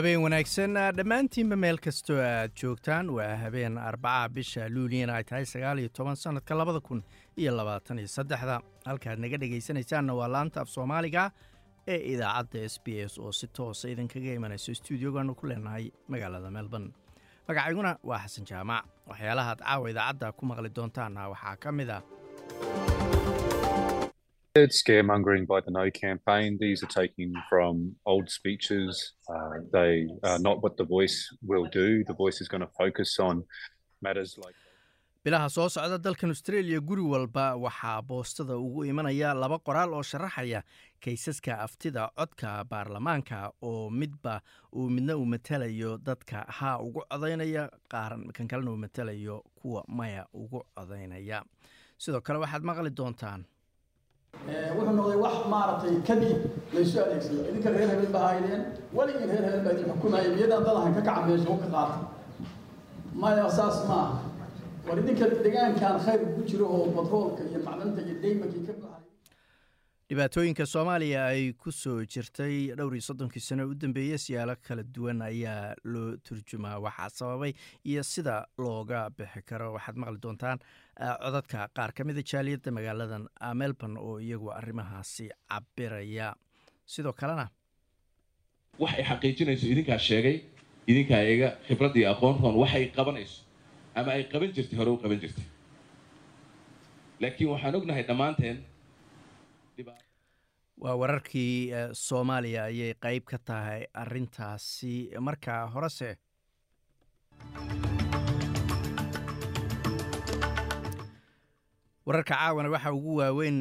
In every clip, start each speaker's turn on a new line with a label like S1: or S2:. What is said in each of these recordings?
S1: habeen wanaagsan dhammaantiinba meel kastoo aad joogtaan waa habeen arbaca bisha luuliyan ay tahay sagaal iyo toban sannadka labada kun iyo labaatan iyo saddexda. Halkaad naga dhegaysanaysaanna waa laanta af soomaaliga ee idaacadda s b s oo si toosa idinkaga imanayso stuudiogaanu ku leenahay magaalada melbourne. Magacayguna waa xasan jaamac. Waxyaalahaad caawa idaacadda ku maqli doontaana waxaa ka mid ah
S2: It's scaremongering by the No campaign. These are taken from old speeches. Uh, they are not what the voice will do. The voice is going to focus on matters like.
S1: bilaha soo socda dalkan australia guri walba waxaa boostada ugu imanaya laba qoraal oo sharaxaya kaysaska aftida codka baarlamaanka oo midba uu midna uu matalayo dadka haa ugu codaynaya qaaran kan kalena uu matalayo kuwa maya ugu codaynaya sidoo kale waxaad maqli doontaan
S3: wuxuu noqday wax maaragtay kadib laysu adeegsado idinka reer hebel baa haydeen weligii reer hebel baa idin xukumaya miyadan dadahan ka kaca meesha ka qaata maya saas maaha war idinka deegaankan khayr ku jiro oo batroolka iyo macdanta iyo daymankii ka baxay
S1: dhibaatooyinka soomaaliya ay ku soo jirtay dhowr iyo soddonkii sano u dambeeyey siyaalo kala duwan ayaa loo turjumaa. Waxaa sababay iyo sida looga bixi karo. Waxaad maqli doontaan codadka qaar ka mida jaaliyadda magaaladan melbourne oo iyagu arrimahaasi cabiraya sidoo kalena
S4: wax ay xaqiijinayso idinkaa sheegay idinkaa iga khibrad iyo aqoontoon waxay qabanayso ama ay qaban jirtay hore u qaban jirtay. Laakiin waxaan ognahay dhammaanteen
S1: waa wararkii soomaaliya ayay qeyb ka tahay arintaasi markaa horese wararka caawana waxaa ugu waaweyn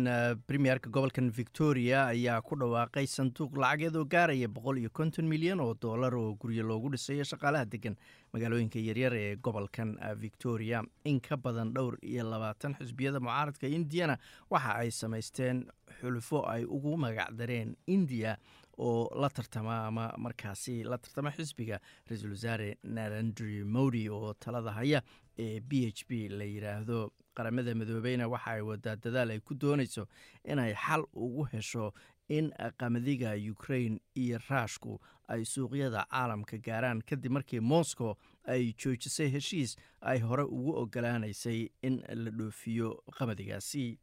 S1: premierka gobolkan victoria ayaa ku dhawaaqay sanduuq lacageed oo gaaraya boqol iyo konton milyan oo dollar oo guryo loogu dhisayo shaqaalaha degan magaalooyinka yaryar ee gobolkan victoria. In ka badan dhowr iyo labaatan xisbiyada mucaaradka indiyana waxa ay samaysteen xulufo ay ugu magacdareen indiya oo la tartama ama markaasi la tartama xisbiga ra'iisul wasaare narendri modi oo talada haya ee b h b la yidhaahdo qaramada midoobeyna waxa ay wadaa dadaal ay ku doonayso inay xal ugu hesho in qamadiga ukrain iyo raashku ay suuqyada caalamka gaaraan. Kadib markii moscow ay joojisay heshiis ay hore ugu ogolaanaysay in la dhoofiyo qamadigaasi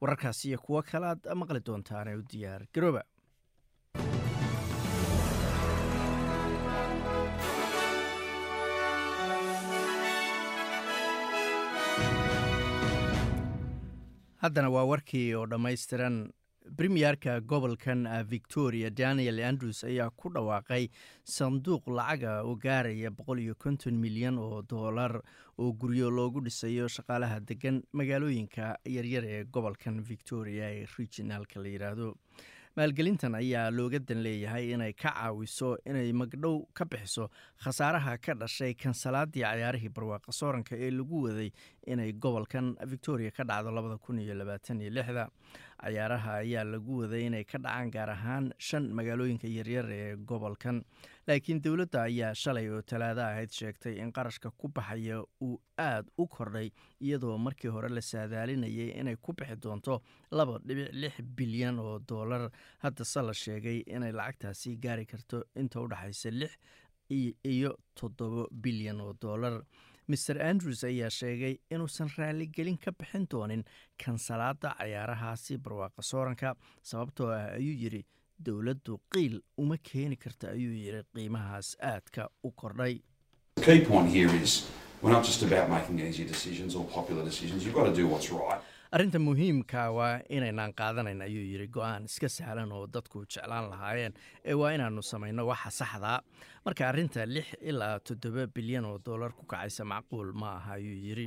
S1: wararkaasi iyo kuwo kale aad maqli doontaane u diyaar garooba haddana waa warkii oo dhammaystiran. Premierka gobolkan victoria daniel andrews ayaa ku dhawaaqay sanduuq lacaga oo gaaraya milyan oo dollar oo guryo loogu dhisayo shaqaalaha degan magaalooyinka yaryar ee gobolkan victoria ee regionaalka la yidhaahdo maalgelintan ayaa looga dan leeyahay inay ka caawiso inay magdhow ka bixiso khasaaraha ka dhashay kansalaadii cayaarihii barwaaqa sooranka ee lagu waday inay gobolkan victoria ka dhacdo labada kun iyo labaatan iyo lixda cayaaraha ayaa lagu waday inay ka dhacaan gaar ahaan shan magaalooyinka yaryar ee gobolkan. Laakiin dowladda ayaa shalay oo talaado ahayd sheegtay in qarashka ku baxaya uu aad u kordhay iyadoo markii hore la saadaalinayay inay ku bixi doonto laba dhibic lix bilyan oo dollar. Haddase la sheegay inay lacagtaasi gaari karto inta u dhexaysa lix iyo toddobo bilyan oo dollar maer andrews ayaa sheegay inuusan raaligelin ka bixin doonin kansalaada cayaarahaasi barwaaqa sooranka sababtoo ah ayuu yidhi dowladdu qiil uma keeni karta ayuu yidhi qiimahaas aadka u kordhay arrinta muhiimka waa inaynaan qaadanayn ayuu yidhi go'aan iska sahlan oo dadku jeclaan lahaayeen ee waa inaanu samayno waxa saxdaa marka arrinta lix ilaa toddoba bilyan oo dollar ku kacaysa macquul ma aha ayuu yidhi.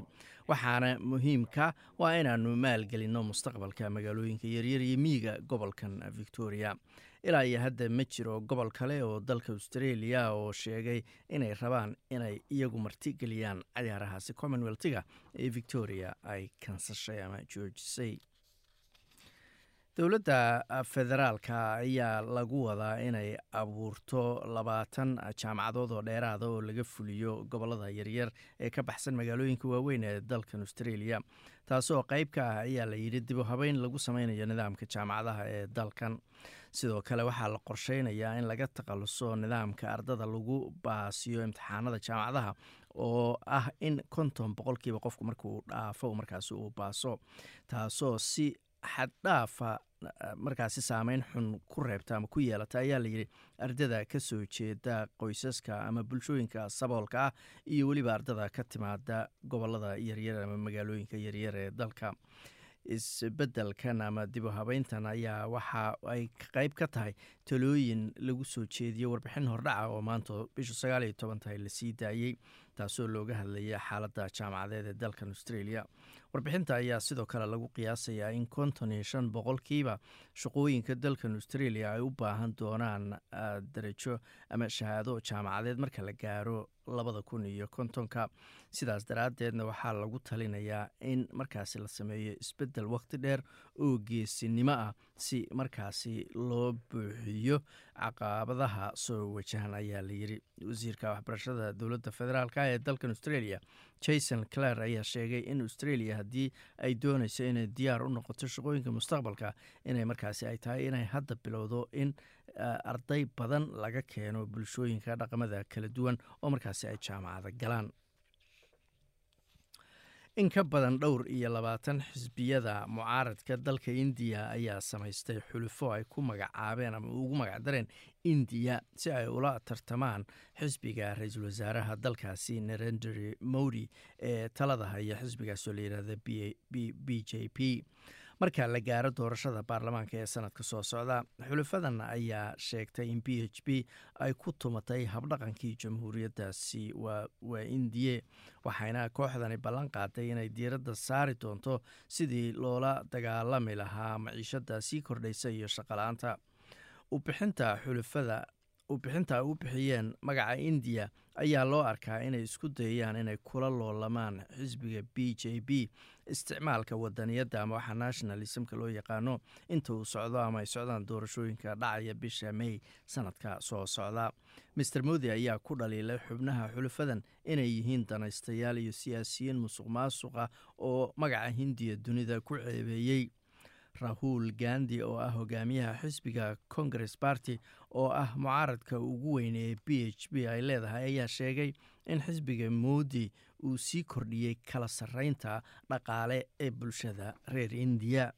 S1: Waxaana muhiimka waa inaanu maalgelinno mustaqbalka magaalooyinka yaryar iyo miyiga gobolkan victoria ilaa iyo hadda ma jiro gobol kale oo dalka australia oo sheegay inay rabaan inay iyagu martigeliyaan cayaarahaasi commonwealtiga ee victoria ay kansashay ama joojisay dowladda federaalka ayaa lagu wadaa inay abuurto labaatan jaamacadood oo dheeraada oo laga fuliyo gobollada yaryar ee ka baxsan magaalooyinka waaweyn ee dalkan australia. Taasoo qeyb ka ah ayaa la yidhi dibu habeyn lagu sameynayo nidaamka jaamacadaha ee dalkan sidoo kale waxaa la qorsheynayaa in laga takhaluso nidaamka ardada lagu baasiyo imtixaanada jaamacadaha oo ah in konton boqolkiiba qofku markuu dhaafo markaasi uu baaso taasoo si xaddhaafa markaasi saameyn xun ku reebta ama ku yeelata. Ayaa layidhi ardada ka soo jeeda qoysaska ama bulshooyinka saboolka ah iyo weliba ardada ka timaada gobollada yaryar ama magaalooyinka yaryar ee dalka isbedelkan ama dibu habeyntan ayaa waxa ay qeyb ka tahay talooyin lagu soo jeediyo warbixin hordhaca oo maanta bisha sagaal iyo toban tahay la sii daayey taasoo looga hadlaya xaaladda jaamacadeed ee dalkan australia warbixinta ayaa sidoo kale lagu qiyaasayaa in konton iyo shan boqolkiiba shaqooyinka dalkan australia ay u baahan doonaan darajo ama shahaado jaamacadeed marka la gaaro labada kun iyo kontonka. Sidaas daraaddeedna waxaa lagu talinayaa in markaasi la sameeyo isbeddel waqti dheer oo geesinimo ah si markaasi loo buuxiyo caqabadaha soo wajahan ayaa layidhi wasiirka waxbarashada dowladda federaalk ee dalkan australia jason clare ayaa sheegay in australia haddii ay doonayso inay diyaar u noqoto shaqooyinka mustaqbalka inay markaasi ay tahay inay hadda bilowdo in arday badan laga keeno bulshooyinka dhaqamada kala duwan oo markaasi ay jaamacada galaan in ka badan dhowr iyo labaatan xisbiyada mucaaradka dalka indiya ayaa samaystay xulufo ay ku magacaabeen ama ugu magacdareen indiya si ay ula tartamaan xisbiga ra'iisul wasaaraha dalkaasi narendri modi ee talada haya xisbigaas oo layihahda b j p marka la gaaro doorashada baarlamaanka ee sanadka soo socda xulufadan ayaa sheegtay in b h p ay ku tumatay habdhaqankii jamhuuriyaddaasi. Waa indiye waxayna kooxdani ballan qaaday inay diiradda saari doonto sidii loola dagaalami lahaa maciishada sii kordhaysa iyo shaqala-aanta ubixinta xulufada ubixinta ay u bixiyeen magaca indiya ayaa loo arkaa inay isku dayayaan inay kula loolamaan xisbiga b j b isticmaalka wadaniyadda ama waxa nationalismka loo yaqaano inta uu socdo ama ay socdaan doorashooyinka dhacaya bisha may sanadka soo socda. Master modi ayaa ku dhaliilay xubnaha xulufadan inay yihiin danaystayaal iyo siyaasiyiin musuq maasuqa oo magaca hindiya dunida ku ceebeeyey rahul gandi oo ah hogaamiyaha xisbiga congress party oo ah mucaaradka ugu weyn ee b h b ay leedahay ayaa sheegay in xisbiga moodi uu sii kordhiyey kala sarreynta dhaqaale ee bulshada reer indiya.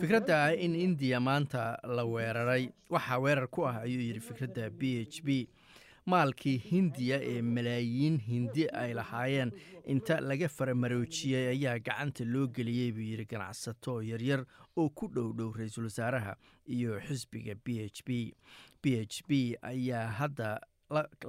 S1: Fikradda ah in indiya maanta la weeraray. Waxaa weerar ku ah ayuu yidhi fikradda b h b maalkii hindiya ee malaayiin hindi ay lahaayeen. Inta laga faramaroojiyey ayaa gacanta loo geliyey buu yidhi ganacsato yaryar oo ku dhow dhow ra'iisul wasaaraha iyo xisbiga b h b. B h b ayaa hadda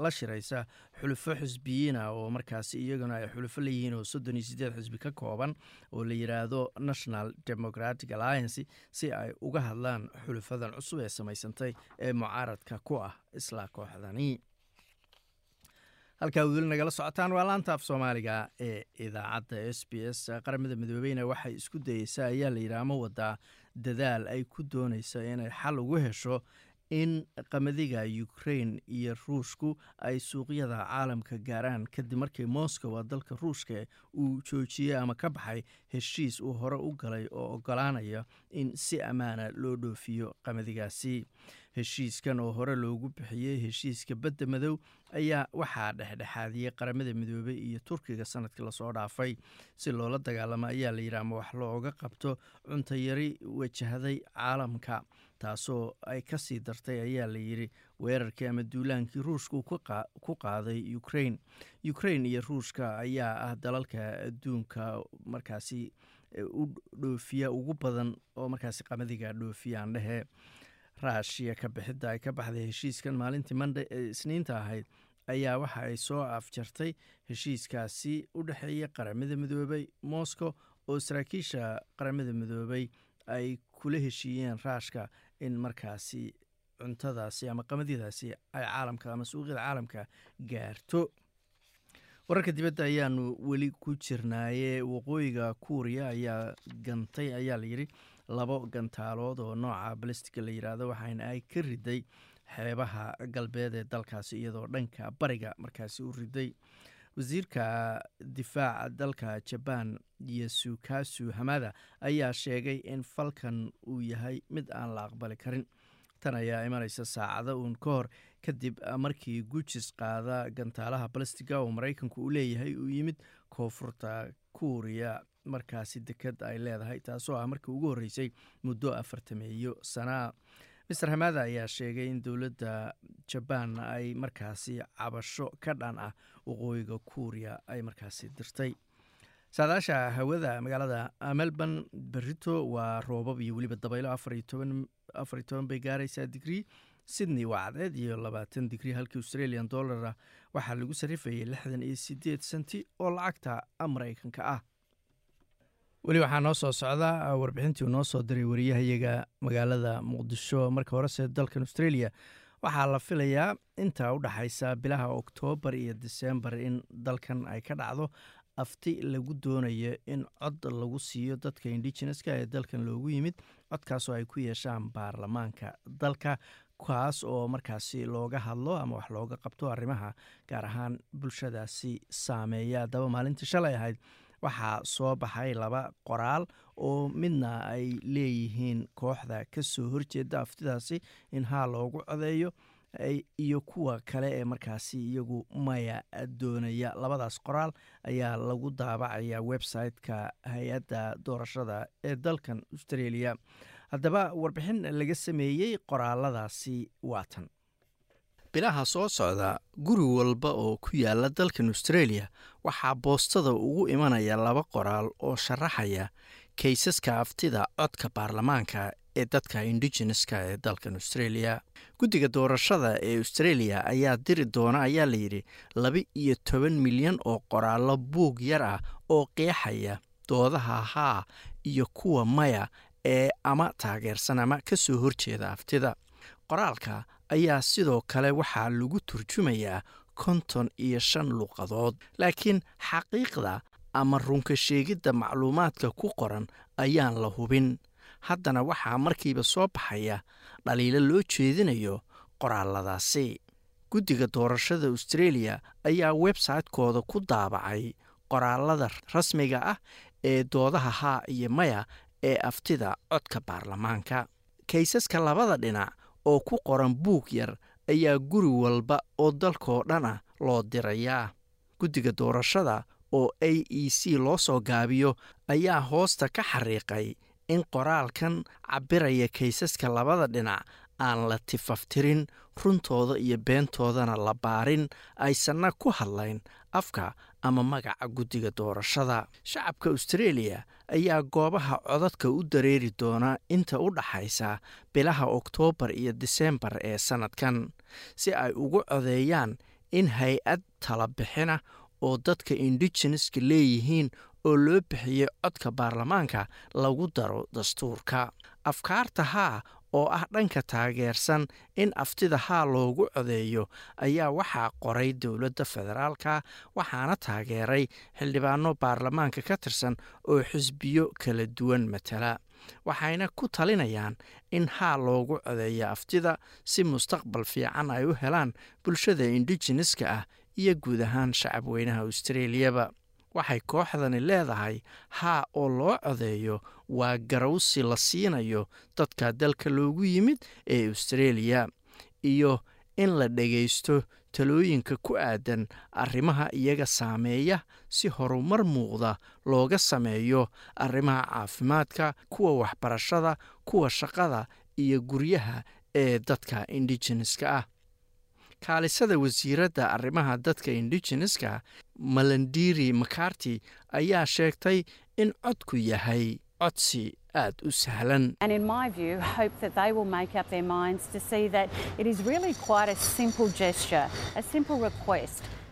S1: la shiraysa xulufo xisbiyiina oo markaasi iyaguna ay xulufo leeyihiin oo soddon iyo siddeed xisbi ka kooban oo la yidhaahdo national democratic alliance si ay uga hadlaan xulufadan cusub ee samaysantay ee mucaaradka ku ah isla kooxdani halkaa weli nagala socotaan waa laanta af soomaaliga ee idaacadda s b s. Qaramada midoobeyna waxay isku dayeysaa ayaa layidhi ama wadaa dadaal ay ku doonaysa inay xal ugu hesho in qamadiga ukrain iyo ruushku ay suuqyada caalamka gaaraan kadib markii moscow dalka ruushka uu joojiyey ama ka baxay heshiis uu hore u galay oo ogolaanaya in si ammaana loo dhoofiyo qamadigaasi. Heshiiskan oo hore loogu bixiyey heshiiska badda madow ayaa waxaa dhexdhexaadiyey qaramada midoobey iyo turkiga sannadkii la soo dhaafay. Si loola dagaalamo ayaa layidhi ama wax looga qabto cuntayari wajahday caalamka taasoo ay ka sii dartay ayaa layidhi weerarkii ama duulaankii ruushku ku qaaday ukrain ukrain iyo ruushka ayaa ah dalalka adduunka markaasi u dhoofiya ugu badan oo markaasi qamadiga dhoofiyaan dhehe. Raashiya ka ay ka baxday heshiiskan maalintii manda isniinta ahayd ayaa waxa ay soo afjartay heshiiskaasi u dhexeeya qaramada midoobay moscow oo saraakiisha qaramada midoobay ay kula heshiiyeen raashka in markaasi cuntadaasi ama qamadidaasi ay caalamka ama suuqyada caalamka gaarto. Wararka dibadda ayaanu weli ku jirnaaye. Waqooyiga kuuriya ayaa gantay ayaa layidhi labo gantaalood oo nooca balistica la yidhaahdo waxaana ay ka riday xeebaha galbeed ee dalkaasi iyadoo dhanka bariga markaasi u riday wasiirka difaaca dalka jabaan yosukasu hamada ayaa sheegay in falkan uu yahay mid aan la aqbali karin. Tan ayaa imanaysa saacado uun ka hor kadib markii gujis qaada gantaalaha balastiga oo maraykanku uu leeyahay uu yimid koonfurta kuuriya. Markaasi deked ay leedahay taasoo ah markii ugu horreysay muddo afartameeyo sanaa master hamada ayaa sheegay in dowladda jabaan ay markaasi cabasho ka dhan ah waqooyiga kuuriya ay markaasi dirtay. Saadaasha hawada magaalada melbourne berito waa roobab iyo weliba dabaylo afariyo toban bay gaaraysaa digrii sydney waa cadceed iyo labaatan digrii halkii australian dollara waxaa lagu sarifayay lixdan iyo sideed senti oo lacagta maraykanka ah weli waxaa noo soo socda warbixintii uu noo soo diray wariyahayaga magaalada muqdisho. Marka horese dalkan australia waxaa la filayaa inta u dhexaysa bilaha oktoobar iyo disembar in dalkan ay ka dhacdo afti lagu doonayo in cod lagu siiyo dadka indigeneska ee dalkan loogu yimid codkaasoo ay ku yeeshaan baarlamaanka dalka kaas oo markaasi looga hadlo ama wax looga qabto arrimaha gaar ahaan bulshadaasi saameeya. Haddaba maalintii shalay ahayd waxaa soo baxay laba qoraal oo midna ay leeyihiin kooxda ka soo horjeeda aftidaasi in haa loogu codeeyo iyo kuwa kale ee markaasi iyagu maya doonaya. Labadaas qoraal ayaa lagu daabacaya website-ka hay'adda doorashada ee dalkan australia. Haddaba warbixin laga sameeyey qoraaladaasi waatan bilaha soo socda guri walba oo ku yaalla dalkan australia waxaa boostada ugu imanaya laba qoraal oo sharaxaya kaysaska aftida codka baarlamaanka ee dadka indigeneska ee dalkan australia. Guddiga doorashada ee australia ayaa diri doona ayaa layidhi laba iyo toban milyan oo qoraallo buug yar ah oo qeexaya doodaha haa iyo kuwa maya ee ama taageersan ama ka soo horjeeda aftida. Qoraalka ayaa sidoo kale waxaa lagu turjumayaa konton iyo shan luuqadood laakiin xaqiiqda ama runka sheegidda macluumaadka ku qoran ayaan la hubin. Haddana waxaa markiiba soo baxaya dhaliilo loo jeedinayo qoraaladaasi guddiga doorashada australia ayaa websaytekooda ku daabacay qoraalada rasmiga ah ee doodaha haa iyo maya ee aftida codka baarlamaanka. Kaysaska labada dhinac oo ku qoran buug yar ayaa guri walba oo dalkoo dhan ah loo dirayaa. Guddiga doorashada oo a e c loo soo gaabiyo ayaa hoosta ka xariiqay in qoraalkan cabbiraya kaysaska labada dhinac aan la tifaftirin runtooda iyo beentoodana la baarin aysanna ku hadlayn afka ama magaca guddiga doorashada. Shacabka australia ayaa goobaha codadka u dareeri doona inta u dhaxaysa bilaha oktoobar iyo disembar ee sannadkan si ay ugu codeeyaan in hay'ad tala bixina oo dadka indigeneska leeyihiin oo loo bixiyey codka baarlamaanka lagu daro dastuurka. Afkaarta haa oo ah dhanka taageersan in aftida haa loogu codeeyo ayaa waxaa qoray dowladda federaalka waxaana taageeray xildhibaano baarlamaanka ka tirsan oo xisbiyo kala duwan matala. Waxayna ku talinayaan in haa loogu codeeyo aftida si mustaqbal fiican ay u helaan bulshada indigeneska ah iyo guud ahaan shacab weynaha waxay kooxdani leedahay haa oo loo codeeyo waa garawsi la siinayo dadka dalka loogu yimid ee australia iyo in la dhagaysto talooyinka ku aadan arrimaha iyaga saameeya si horumar muuqda looga sameeyo arrimaha caafimaadka kuwa waxbarashada kuwa shaqada iyo guryaha ee dadka indigeneska ah kaalisada wasiiradda arrimaha dadka indigeneska malandiri macarty ayaa sheegtay in codku yahay codsi aad u sahlan.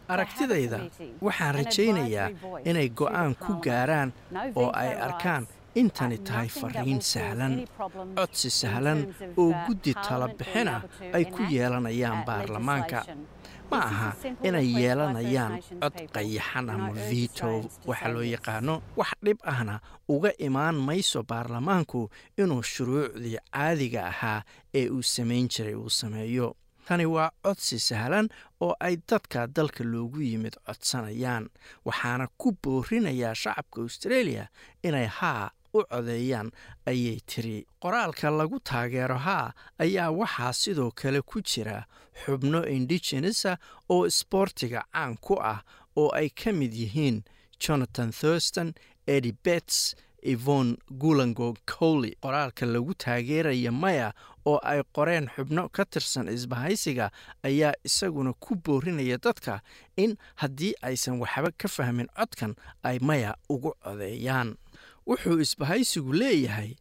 S1: Aragtidayda waxaan rajaynayaa inay go'aan ku gaaraan oo ay arkaan intani tahay fariin sahlan codsi sahlan oo guddi talabixina ay ku yeelanayaan baarlamaanka. Ma aha inay yeelanayaan cod qayaxan ama vito waxa loo yaqaano. Wax dhib ahna uga imaan mayso baarlamaanku inuu shuruucdii caadiga ahaa ee uu samayn jiray uu sameeyo. Tani waa codsi sahlan oo ay dadka dalka loogu yimid codsanayaan waxaana ku boorinayaa shacabka australia inay haa u codeeyaan ayay tiri. Qoraalka lagu taageero haa ayaa waxaa sidoo kale ku jira xubno indigenesa oo isboortiga caan ku ah oo ay ka mid yihiin jonathan thurston edi bets evon gulango cowley qoraalka lagu taageeraya maya oo ay qoreen xubno ka tirsan isbahaysiga ayaa isaguna ku boorinaya dadka in haddii aysan waxba ka fahmin codkan ay maya ugu codeeyaan wuxuu isbahaysigu leeyahay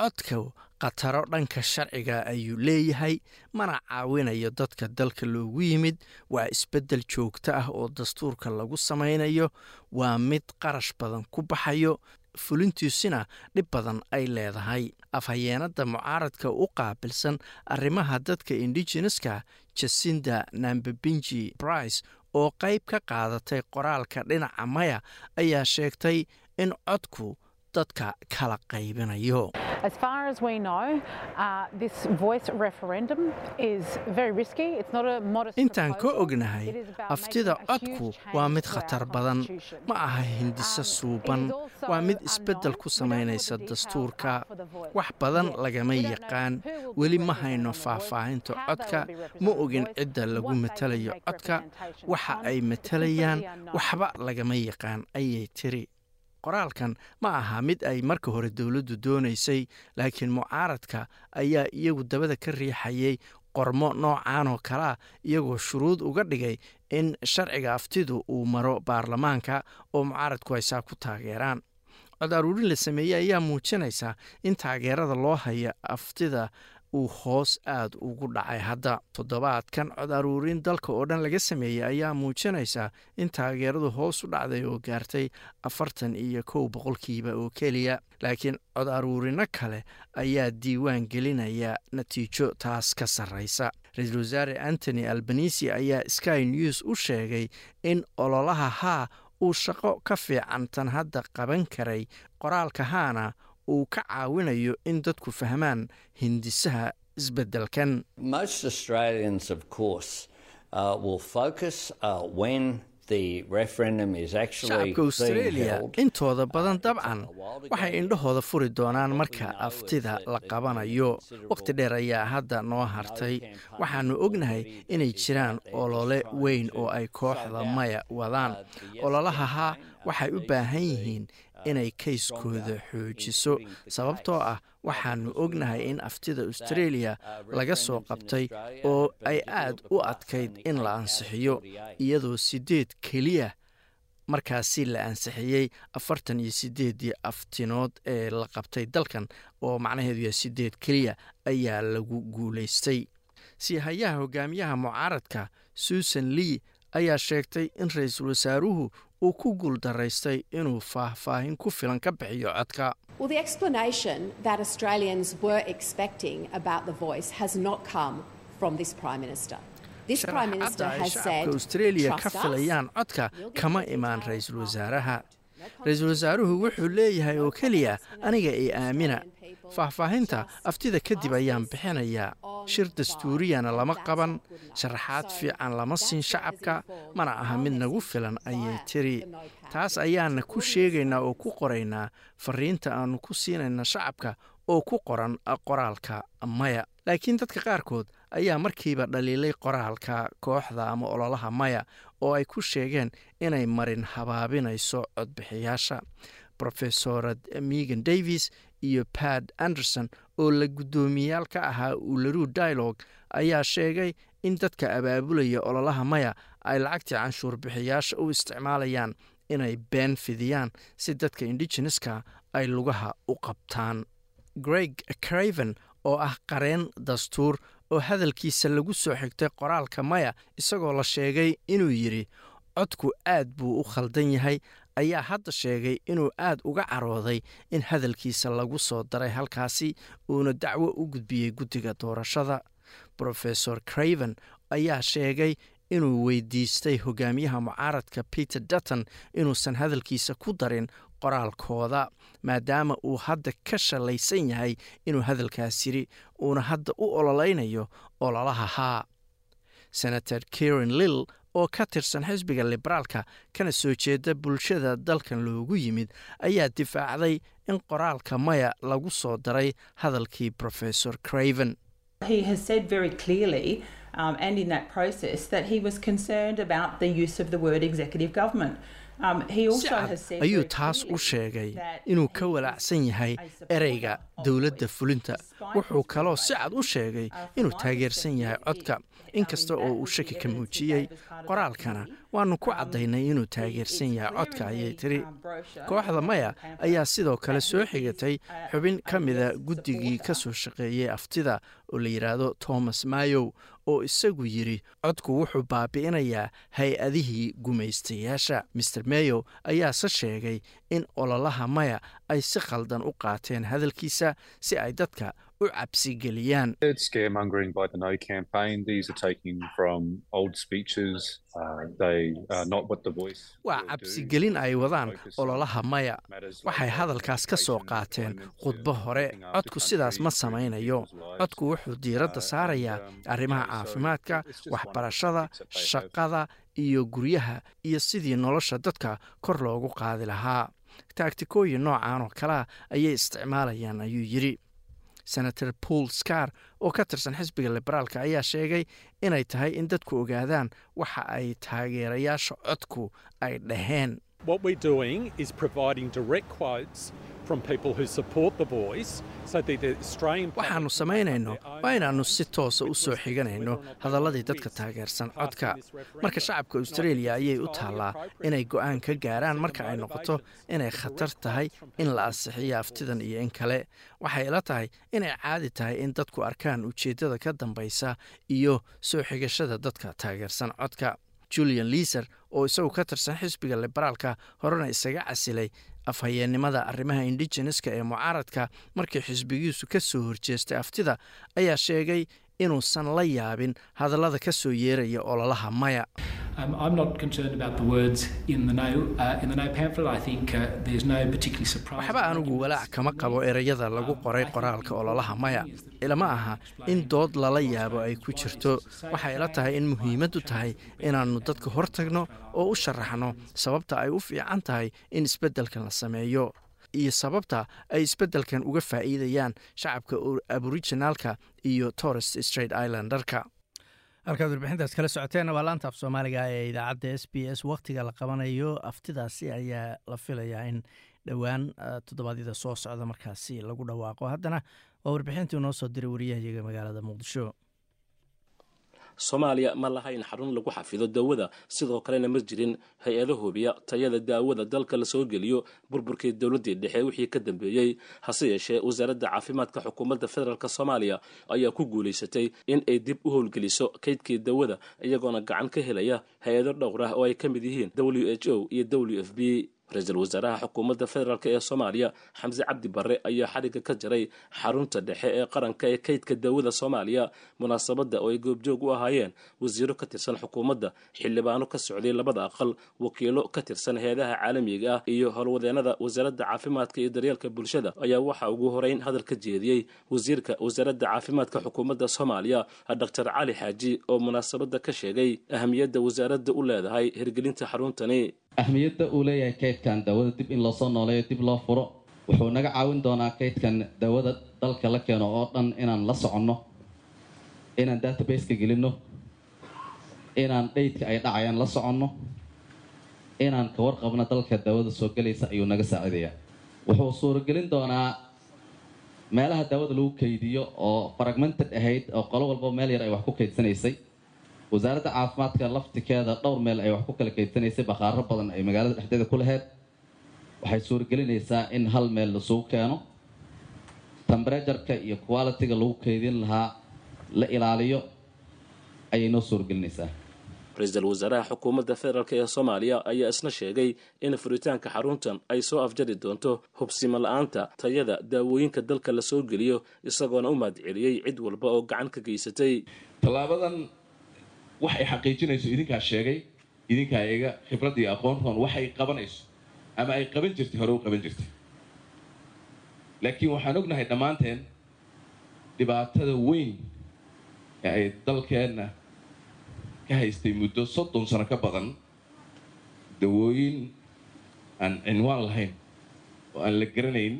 S1: codka khataro dhanka sharciga ayuu leeyahay mana caawinayo dadka dalka loogu yimid. Waa isbeddel joogto ah oo dastuurka lagu samaynayo waa mid qarash badan ku baxayo fulintiisuna dhib badan ay leedahay. Afhayeenadda mucaaradka u qaabilsan arrimaha dadka indigeneska jasinda nambabinji brice oo qayb ka qaadatay qoraalka dhinaca maya ayaa sheegtay in codku dadka kala qaybinayo.
S5: As far as we know, uh, this voice referendum is very risky. It's not a modest
S1: intaan ka ognahay aftida codku waa mid khatar badan. Ma aha hindiso
S5: Um,
S1: suuban
S5: is also
S1: waa mid isbeddel ku samaynaysa dastuurka. wax badan lagama yaqaan. weli ma hayno faahfaahinta codka. ma ogin cidda lagu matalayo codka. waxa ay matalayaan waxba lagama yaqaan ayay tiri qoraalkan ma aha mid ay marka hore dowladdu doonaysay laakiin mucaaradka ayaa iyagu dabada ka riixayay qormo noocan oo kalea iyagoo shuruud uga dhigay in sharciga aftidu uu maro baarlamaanka oo mucaaradku ay saa ku taageeraan. Cod aruurin la sameeyey ayaa muujinaysa in taageerada loo haya aftida uu hoos aad ugu dhacay. Hadda toddobaadkan cod aruurin dalka oo dhan laga sameeyey ayaa muujinaysa in taageeradu hoos u dhacday oo gaartay afartan iyo kow boqolkiiba oo keliya. Laakiin cod aruurino kale ayaa diiwaan gelinaya natiijo taas ka sarraysa. Ra'iisul wasaare antony albanisi ayaa sky news u sheegay in ololaha haa uu shaqo ka fiican tan hadda qaban karay qoraalka haana uu ka caawinayo in dadku fahmaan hindisaha isbeddelkan.
S6: Uh, uh,
S1: shacabka australia
S6: held.
S1: intooda badan dabcan waxay indhahooda furi doonaan marka aftida la qabanayo. wakhti dheer ayaa hadda noo hartay. waxaannu ognahay inay jiraan olole weyn oo ay kooxda maya wadaan. ololaha haa waxay u baahan yihiin inay kayskooda xoojiso sababtoo ah waxaannu ognahay in aftida australia laga soo qabtay oo ay aad u adkayd in la ansixiyo iyadoo sideed keliya markaasi la ansixiyey afartan iyo sideedii aftinood ee la qabtay dalkan oo macnaheedu yahay sideed keliya ayaa lagu guulaystay. Siihayaha hogaamiyaha mucaaradka susan lee ayaa sheegtay in ra'iisul wasaaruhu uu ku guuldaraystay inuu faahfaahin ku filan ka bixiyo codka
S7: Well, the explanation that Australians were expecting about the voice has not come from this Prime Minister. This Prime Minister
S1: sharaxaadda ay
S7: has said,
S1: shacabka australia ka
S7: "Trust us,
S1: filayaan codka kama imaan ra'iisul wasaaraha
S7: the vote."
S1: Ra'iisul wasaaruhu wuxuu leeyahay oo keliya aniga i aamina faahfaahinta aftida kadib ayaan bixinayaa. Shir dastuuriyana lama qaban sharaxaad fiican lama siin shacabka mana aha mid nagu filan ayay tiri. Taas ayaana ku sheegaynaa oo ku qoraynaa fariinta aannu ku siinayna shacabka oo ku qoran qoraalka maya laakiin dadka qaarkood ayaa markiiba dhaliilay qoraalka kooxda ama ololaha maya oo ay ku sheegeen inay marin habaabinayso codbixiyaasha. Rofesorad megan davis iyo pat anderson oo la guddoomiyaal ka ahaa uularu dialogue ayaa sheegay in dadka abaabulaya ololaha maya ay lacagtii canshuur bixiyaasha u isticmaalayaan inay been fidiyaan si dadka indigeneska ay lugaha u qabtaan. Greg craven oo ah qareen dastuur oo hadalkiisa lagu soo xigtay qoraalka maya isagoo la sheegay inuu yidhi codku aad buu u khaldan yahay ayaa hadda sheegay inuu aad uga carooday in hadalkiisa lagu soo daray halkaasi uuna dacwo u gudbiyey guddiga doorashada. Rofesor craven ayaa sheegay inuu weydiistay hogaamiyaha mucaaradka peter dutton inuusan hadalkiisa ku darin qoraalkooda maadaama uu hadda ka shalaysan yahay inuu hadalkaas yidhi uuna hadda u ololeynayo ololaha haa senator karen lill oo ka tirsan xisbiga liberaalka kana soo jeeda bulshada dalkan loogu yimid ayaa difaacday in qoraalka maya lagu soo daray hadalkii rofesor craven
S8: um, and in that process, that he was concerned about use of the word. Um, he
S1: si
S8: also
S1: cad
S8: has said
S1: ayuu taas u sheegay inuu ka walaacsan yahay ereyga dowladda fulinta? wuxuu kaloo si cad u sheegay
S8: Uh,
S1: inuu taageersan yahay codka. inkasta oo uu shaki ka muujiyey qoraalkana waannu ku
S8: Um,
S1: caddaynay inuu taageersan yahay codka ayay tiri
S8: um, brochure,
S1: kooxda maya ayaa sidoo kale soo xigatay
S8: uh,
S1: xubin ka mida guddigii ka soo shaqeeyey aftida oo la yidhaahdo thomas mayow oo isagu yidhi codku wuxuu baabi'inayaa hay'adihii gumaystayaasha. Master mayow ayaase sheegay in ololaha maya ay si khaldan u qaateen hadalkiisa si ay dadka u cabsigeliyaan
S2: It's scaremongering by the No campaign. These are taken from old speeches. They are not what the voice.
S1: waa cabsigelin ay wadaan ololaha maya. waxay hadalkaas ka soo qaateen khudbo hore. codku sidaas ma samaynayo. codku wuxuu diiradda
S2: Uh,
S1: saarayaa
S2: um,
S1: arrimaha caafimaadka waxbarashada shaqada iyo guryaha iyo sidii nolosha dadka kor loogu qaadi lahaa. Taagtikooyin noocan oo kalea ayay isticmaalayaan ayuu yidhi senator paul scar oo ka tirsan xisbiga liberaalka ayaa sheegay inay tahay in dadku ogaadaan waxa ay taageerayaasha codku ay dhaheen Waxaannu samaynayno waa inaannu si toosa u soo xiganayno hadalladii dadka taageersan codka. marka shacabka australia ayay u taallaa inay go'aan ka gaaraan marka ay noqoto inay khatar tahay in la ansixiyo aftidan iyo in kale. Waxay ila tahay inay caadi tahay in dadku arkaan ujeeddada ka dambaysa iyo soo xigashada dadka taageersan codka. Julian liiser oo isagu ka tirsan xisbiga liberaalka horena isaga casilay afhayeennimada arrimaha indigeneska ee mucaaradka markii xisbigiisu ka soo horjeestay aftida ayaa sheegay inuusan la yaabin hadallada ka soo yeeraya ololaha maya
S9: Um, I'm not concerned about the words in the no uh, in the no pamphlet. I think uh, there's no particularly surprise.
S1: waxba anigu walaac kama qabo ereyada lagu qoray qoraalka ololaha maya ilama aha in dood lala yaabo ay ku jirto waxay ila tahay in muhiimaddu tahay inaannu dadka hortagno oo u sharaxno sababta ay u fiican tahay in isbeddelkan la sameeyo iyo sababta ay isbeddelkan uga faa'iidayaan shacabka aboriginaalka iyo torres straight islandarka halkaad warbixintaas kala socoteenna waa laanta af soomaaliga ee idaacadda s b s. Wakhtiga la qabanayo aftidaasi ayaa la filayaa in dhowaan toddobaadyada soo socda markaasi lagu dhawaaqo. Haddana waa warbixintii noo soo diray wariyahayaga magaalada muqdisho
S10: soomaaliya ma lahayn xarun lagu xafido daawada sidoo kalena ma jirin hay'ado hubiya tayada daawada dalka la soo geliyo burburkii dowladdii dhexe wixii ka dambeeyey. Hase yeeshee wasaaradda caafimaadka xukuumadda federaalk soomaaliya ayaa ku guulaysatay in ay dib u howlgeliso kaydkii daawada iyagoona gacan ka helaya hay'ado dhowr ah oo ay ka mid yihiin w h o iyo w f b ra'iisul wasaaraha xukuumadda federaalk ee soomaaliya xamse cabdi barre ayaa xadhigga ka jaray xarunta dhexe ee qaranka ee kaydka daawada soomaaliya munaasabadda oo ay goobjoog u ahaayeen. Wasiiro ka tirsan xukuumadda xildhibaano ka socday labada aqal wakiilo ka tirsan heedaha caalamiga ah iyo howlwadeenada wasaaradda caafimaadka iyo daryeelka bulshada ayaa waxaa ugu horeyn hadal ka jeediyey wasiirka wasaaradda caafimaadka xukuumadda soomaaliya doctor cali xaaji oo munaasabadda ka sheegay ahamiyadda wasaaradda u leedahay hirgelinta xaruntani
S11: ahmiyadda uu leeyahay kaydkan daawada dib in loosoo nooleeyo dib loo furo wuxuu naga caawin doonaa kaydkan daawada dalka la keeno oo dhan inaan la soconno inaan databaseka gelinno inaan dhaydka ay dhacayaan la soconno inaan ka warqabno dalka daawada soo gelaysa ayuu naga saacidayaa wuxuu suuragelin doonaa meelaha daawada lagu kaydiyo oo fragmented ahayd oo qolo walba meel yar ay wax ku kaydsanaysay wasaaradda caafimaadka laftikeeda dhowr meel ay wax ku kala kaydsanaysay bakhaaro badan ay magaalada dhexdeeda ku laheyd waxay suuragelinaysaa in hal meel lasugu keeno. Temberajarka iyo qualitiga lagu keydin lahaa la ilaaliyo ayay noo suurgelinaysaa.
S10: Ra'iisul wasaaraha xukuumadda federaalk ee soomaaliya ayaa isna sheegay in furitaanka xaruntan ay soo afjari doonto hubsimo la'aanta tayada daawooyinka dalka la soo geliyo isagoona u mahadceliyey cid walba oo gacan ka geysatay.
S4: Tallaabadan wax ay xaqiijinayso idinkaa sheegay idinkaa iga khibrad iyo aqoontoon wax ay qabanayso ama ay qaban jirtay hore u qaban jirtay. Laakiin waxaan ognahay dhammaanteen dhibaatada weyn ee ay dalkeenna ka haystay muddo soddon sano ka badan dawooyin aan cinwaan lahayn oo aan la garanayn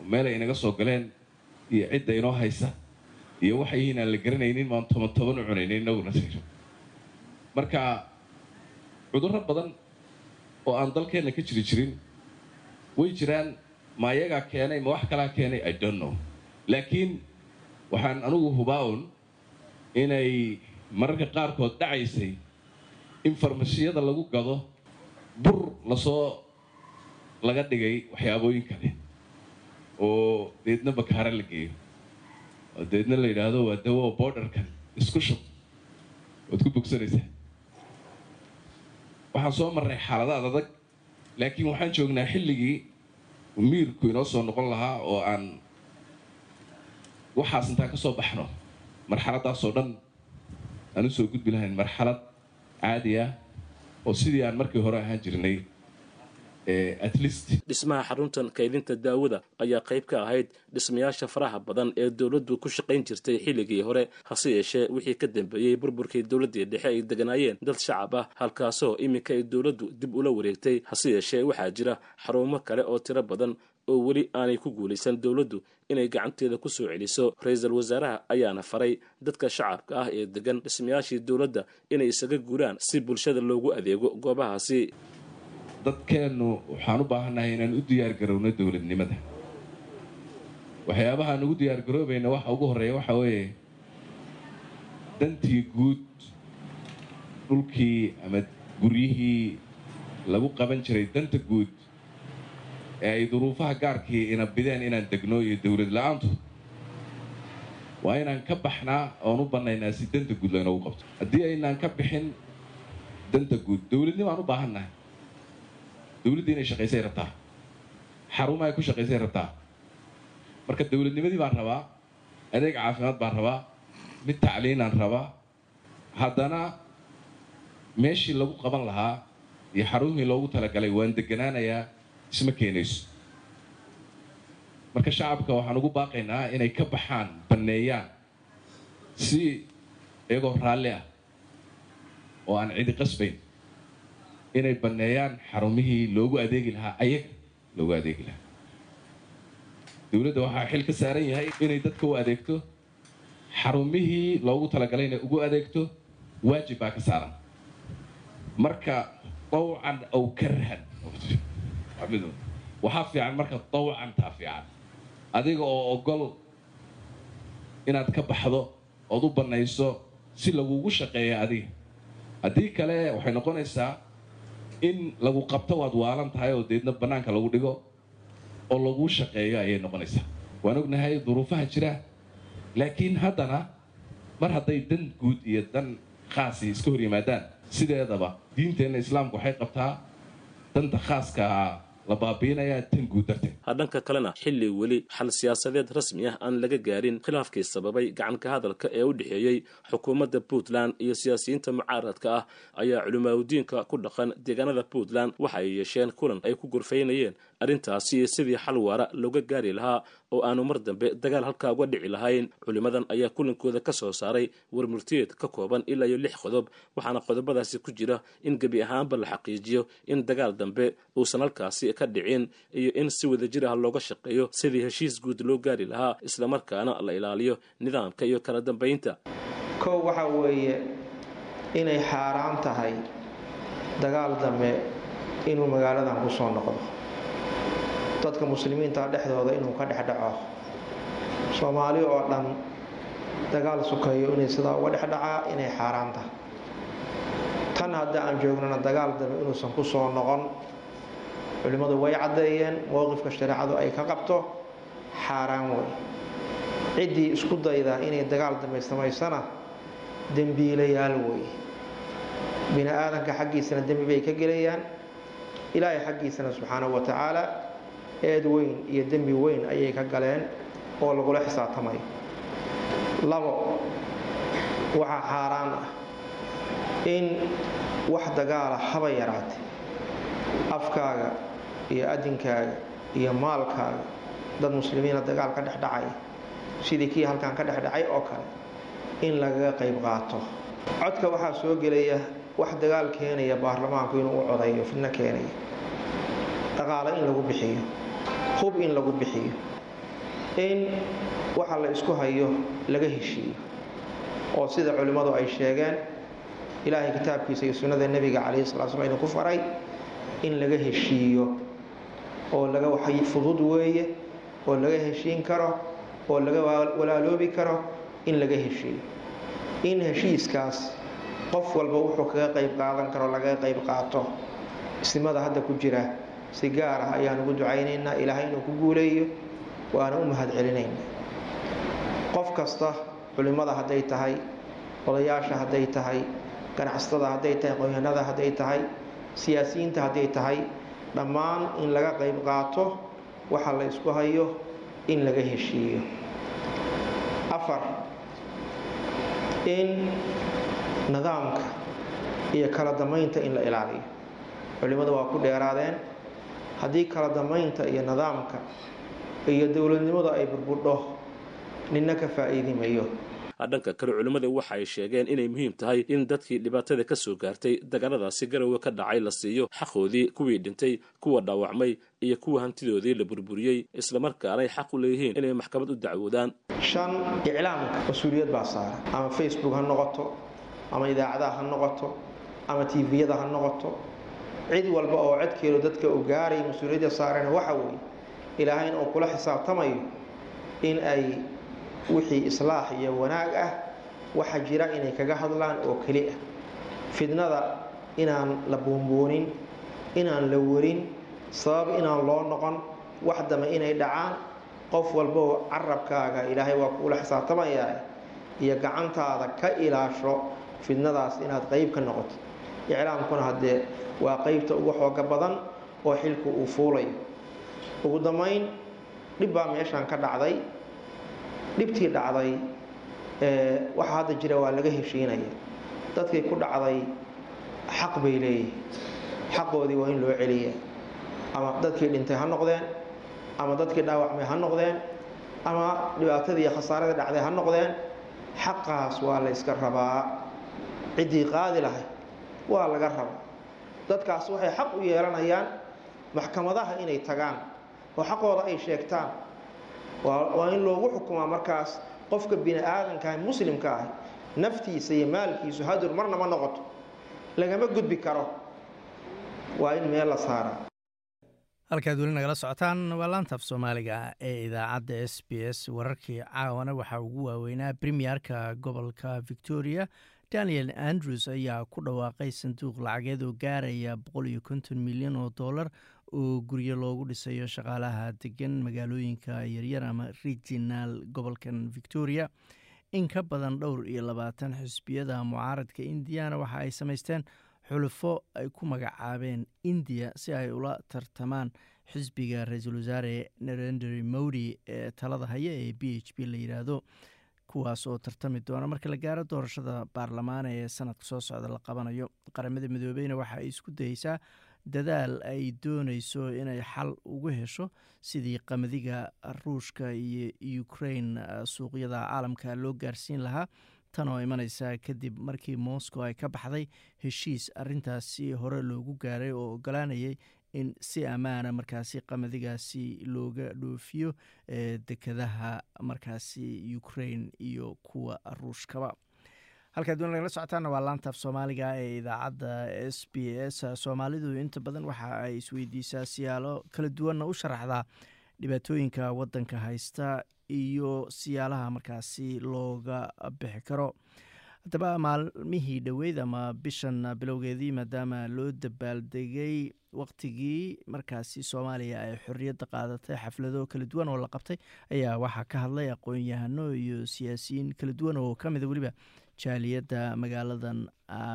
S4: oo meel ay inaga soo galeen iyo cidda inoo haysa iyo waxay yihiin la garanaynin maan toban toban u cunaynin inaguna siro marka cudurro badan oo aan dalkeenna ka jiri jirin way jiraan ma ayagaa keenay ma wax kalaa keenay i don't know. Laakiin waxaan anugu hubaa-un inay mararka qaarkood dhacaysay in farmasiyada lagu gado bur la soo laga dhigay waxyaabooyin kale oo deedna bakaara la geeyo deedna la yidhaahdo waa dawo borderkan isku shub waad ku bogsanaysaa waxaan soo marray xaaladaad adag laakiin waxaan joognaa xilligii miirku inoo soo noqon lahaa oo aan waxaas intaan ka soo baxno. Marxaladaasoo dhan aan u soo gudbi lahayn marxalad caadi ah oo sidii aan markii hore ahaan jirnay
S10: dhismaha xaruntan kaydinta daawada ayaa qayb ka ahayd dhismayaasha faraha badan ee dowladdu ku shaqayn jirtay xilligii hore hase yeeshee wixii ka dambeeyey burburkii dowladdii dhexe ay deganaayeen dad shacab ah halkaasoo iminka ay dowladdu dib ula wareegtay. Hase yeeshee waxaa jira xarumo kale oo tiro badan oo weli aanay ku guulaysan dowladdu inay gacanteeda ku soo celiso. Ra'iisul wasaaraha ayaana faray dadka shacabka ah ee degan dhismayaashii dowladda inay isaga guuraan si bulshada loogu adeego goobahaasi
S4: dadkeennu waxaan u baahannahay inaan u diyaargarowno dowladnimada. Waxyaabahaan ugu diyaargaroobayna waxa ugu horreeya waxaa weeye dantii guud dhulkii ama guryihii lagu qaban jiray danta guud ee ay duruufaha gaarkii ina bideen inaan degno iyo dowlad la'aantu. Waa inaan ka baxnaa oon u bannaynaa si danta guud laynoogu qabto. Haddii aynaan ka bixin danta guud dowladnimo aan u baahannahay dowladda inay shaqaysay rabtaa? Xarumo ay ku shaqaysay rabtaa? Marka dowladnimadii baan rabaa adeeg caafimaad baan rabaa mid tacliinaan rabaa haddana meeshii lagu qaban lahaa iyo xarumihii loogu talagalay waan deganaanayaa isma keenayso. Marka shacabka waxaan ugu baaqaynaa inay ka baxaan banneeyaan si iyagoo raalli ah oo aan cidi qasbayn inay banneeyaan xarumihii loogu adeegi lahaa ayaga loogu adeegi lahaa. Dowladda waxaa xil ka saaran yahay inay dadka u adeegto xarumihii loogu talagalay inay ugu adeegto waajib baa ka saaran. Marka dawcan ow karhan waxaa fiican marka dawcantaa fiican. Adiga oo ogol inaad ka baxdo ood u bannayso si lagugu shaqeeya adiga. Haddii kale waxay noqonaysaa in lagu qabto waad waalan tahay oo deedna bannaanka lagu dhigo oo laguu shaqeeyo ayay noqonaysaa. Waan ognahay duruufaha jira laakiin haddana mar hadday dan guud iyo dan khaasi iska hor yimaadaan sideedaba diinteenna islaamku waxay qabtaa danta khaaskaa la baabiinayaa tan guud darteed
S10: dhanka kalena xilli weli xal siyaasadeed rasmi ah aan laga gaarin khilaafkii sababay gacanka hadalka ee u dhexeeyey xukuumadda puntland iyo siyaasiyiinta mucaaradka ah ayaa culimaadudiinka ku dhaqan deegaanada puntland waxa ay yeesheen kulan ay ku gorfaynayeen arrintaasi sidii xal waara looga gaari lahaa oo aanu mar dambe dagaal halkaa uga dhici lahayn. Culimmadan ayaa kulankooda ka soo saaray warmurtiyeed ka kooban ilaa iyo lix qodob waxaana qodobadaasi ku jira in gebi ahaanba la xaqiijiyo in dagaal dambe uusan halkaasi ka dhicin iyo in si wadajir ah looga shaqeeyo sidii heshiis guud loo gaari lahaa islamarkaana la ilaaliyo nidaamka iyo kala dambaynta
S12: kow waxa weeye inay xaaraan tahay dagaal dambe inuu magaaladan ku soo noqdo dadka muslimiinta dhexdooda inuu ka dhex dhaco. Soomaali oo dhan dagaal sukayo inay sidaa uga dhex dhacaa inay xaaraan tahay tan hadda aan joognana dagaal dambe inuusan ku soo noqon. Culimmadu way caddeeyeen mowqifka shareecadu ay ka qabto xaaraan wey ciddii isku dayda inay dagaal dambe samaysana dembiilayaal wey bini aadanka xaggiisana dembi bay ka gelayaan. Ilaahay xaggiisana subxaanahu wa tacaala eed weyn iyo dembi weyn ayay ka galeen oo lagula xisaabtamayo labo waxaa xaaraan ah in wax dagaala haba yaraate afkaaga iyo adinkaaga iyo maalkaaga dad muslimiina dagaal ka dhexdhacaya sidii kii halkan ka dhexdhacay oo kale in lagaga qayb qaato. Codka waxaa soo gelaya wax dagaal keenaya baarlamaanku inuu u codayo fidno keenaya. Dhaqaale in lagu bixiyo hub in lagu bixiyo. In waxa la isku hayo laga heshiiyo. Oo sida culimmadu ay sheegeen ilaahay kitaabkiisa iyo sunnada nebiga calayhi salaa slam idinku faray in laga heshiiyo. Oo laga waxay fudud weeye oo laga heshiin karo oo laga walaaloobi karo in laga heshiiyo. In heshiiskaas qof walba wuxuu kaga qayb qaadan karo lagaga qayb qaato. Isnimada hadda ku jira si gaar ah ayaan ugu ducaynaynaa ilaahay inuu ku guuleeyo waana u mahad celinaynaa qof kasta culimmada hadday tahay odayaasha hadday tahay ganacsatada hadday tahay qoyanada hadday tahay siyaasiyiinta hadday tahay dhammaan in laga qayb qaato waxa la isku hayo in laga heshiiyo. Afar in nidaamka iyo kala damaynta in la ilaaliyo. Culimmadu waa ku dheeraadeen haddii kala damaynta iyo nidaamka iyo dowladnimadu ay burbudho ninna ka faa'iidimayo
S10: dhanka kale culimmada waxa ay sheegeen inay muhiim tahay in dadkii dhibaatada ka soo gaartay dagaaladaasi garowe ka dhacay la siiyo xaqoodii kuwii dhintay kuwa dhaawacmay iyo kuwa hantidoodii la burburiyey. Islamarkaanay xaq u leeyihiin inay maxkamad u dacwoodaan.
S12: Shan iclaamka mas'uuliyad baa saaran ama facebook ha noqoto ama idaacadaha ha noqoto ama tviyada ha noqoto cid walba oo codkeedu dadka u gaaraya mas'uuliyadda saarana waxa weeye ilaahayna uu kula xisaabtamayo in ay wixii islaax iyo wanaag ah waxa jira inay kaga hadlaan oo keli ah. Fidnada inaan la buunbuunin inaan la warin sabab inaan loo noqon wax dame inay dhacaan qof walboo carabkaaga ilaahay waa kuula xisaabtamayaa iyo gacantaada ka ilaasho fidnadaas inaad qayb ka noqoto iclaamkuna haddee waa qaybta ugu xooga badan oo xilku uu fuulayo ugu dambayn dhib baa meeshaan ka dhacday. Dhibtii dhacday waxa hadda jira waa laga heshiinaya. Dadkii ku dhacday xaq bay leeyihiin xaqoodii waa in loo celiya ama dadkii dhintay ha noqdeen ama dadkii dhaawacmay ha noqdeen ama dhibaatadii iyo khasaaradii dhacday ha noqdeen xaqaas waa la yska rabaa. Ciddii qaadi lahay waa laga rabaa dadkaas waxay xaq u yeelanayaan maxkamadaha inay tagaan oo xaqooda ay sheegtaan. Waa in loogu xukumaa markaas qofka bini aadankaah muslimka ah naftiisa iyo maalkiisu hadur marna ma noqoto. Lagama gudbi karo. Waa in meel la saaraa
S1: halkaad weli nagala socotaan waa laantaaf soomaaliga ee idaacadda s b s. Wararkii caawana waxaa ugu waaweynaa premierka gobolka victoria daniel andrews ayaa ku dhawaaqay sanduuq lacageed oo gaaraya milyan oo dollar oo guryo loogu dhisayo shaqaalaha degan magaalooyinka yaryar ama regional gobolkan victoria. In ka badan dhowr iyo labaatan xisbiyada mucaaradka indiyana waxa ay samaysteen xulufo ay ku magacaabeen indiya si ay ula tartamaan xisbiga ra'iisul wasaare narendry modi ee talada haya ee b h p la yidhaahdo kuwaas oo tartami doona. Marka la gaaro doorashada baarlamaana ee sanadka soo socda la qabanayo qaramada midoobeyna waxa ay isku dayeysaa dadaal ay dooneyso inay xal ugu hesho sidii qamadiga ruushka iyo ukrain suuqyada caalamka loo gaarsiin lahaa. Tan oo imaneysa kadib markii moscow ay ka baxday heshiis arintaasi hore loogu gaaray oo ogolaanayay in si ammaana markaasi qamadigaasi looga dhoofiyo dekadaha markaasi ukrain iyo kuwa ruushkaba. Halkaad doon lagala socotaana waa laantaaf soomaaliga ee idaacadda s b s. Soomaalidu inta badan waxa ay isweydiisaa siyaalo kala duwanna u sharaxdaa dhibaatooyinka wadanka haysta iyo siyaalaha markaasi looga bixi karo haddaba maalmihii dhoweyd ama bishan bilowgeedii maadaama loo dabaaldegay waqtigii markaasi soomaaliya ay xorriyadda qaadatay xaflado kala duwan oo la qabtay ayaa waxaa ka hadlay aqoon-yahano iyo siyaasiyiin kala duwan oo ka mida weliba jaaliyadda magaaladan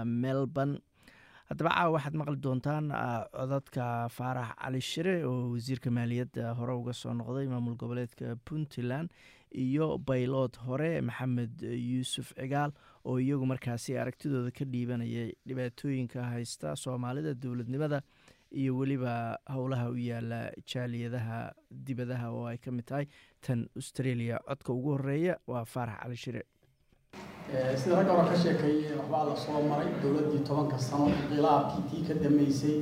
S1: melbourne. Haddaba caawa waxaad maqli doontaan codadka faarax cali shire oo wasiirka maaliyadda hore uga soo noqday maamul goboleedka puntland iyo baylood hore maxamed yuusuf cigaal oo iyagu markaasi aragtidooda ka dhiibanayay dhibaatooyinka haysta soomaalida dowladnimada iyo weliba howlaha u yaalla jaaliyadaha dibadaha oo ay ka mid tahay tan australia. Codka ugu horreeya waa faarax cali shire.
S3: Sida ragga hore ka sheekeeyey waxbaa la soo maray dowladdii tobanka sano inqilaabkii tii ka dambeysay.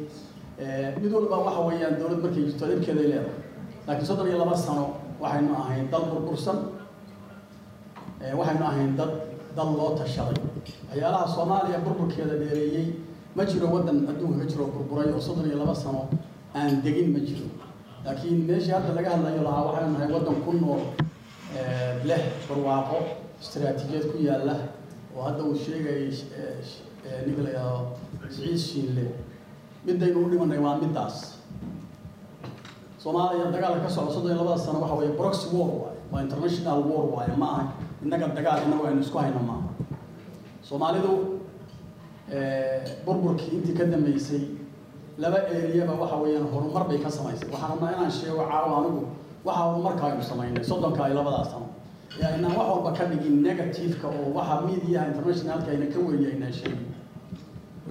S3: Mid walba waxa weeyaan dowlad markay jirto dhibkeeday leedahay. Laakiin soddon iyo laba sano waxaynu ahayn dal burbursan. Waxaynu ahayn dad dal loo tashaday. Waxyaalaha soomaaliya burburkeeda dheereeyey ma jiro waddan adduunka ka jiro burburay oo soddon iyo laba sano aan degin ma jiro. Laakiin meeshii hadda laga hadlayo lahaa waxaynu nahay waddan ku nool leh barwaaqo istaraatiijiyad ku yaalla oo hadda uu sheegayay ninka la yidhaahdo siciid shiinle midaynu u dhimanay waa middaas. Soomaaliya dagaalka ka socda soddon iyo labada sano waxa weeye proxy war waaye waa international war waaye ma aha innaga dagaal innagu aynu isku hayno maaha soomaalidu burburkii intii ka dambeysay laba eriyaba waxa weeyaan horumar bay ka samaysay waxaan rabnaa inaan sheego caawa anigu waxa horumarka aynu samaynay soddonka iyo labadaas sano ee aynaan wax walba ka dhigin negativeka oo waxa mediaha internationalka ayna ka weriya aynaan sheegin.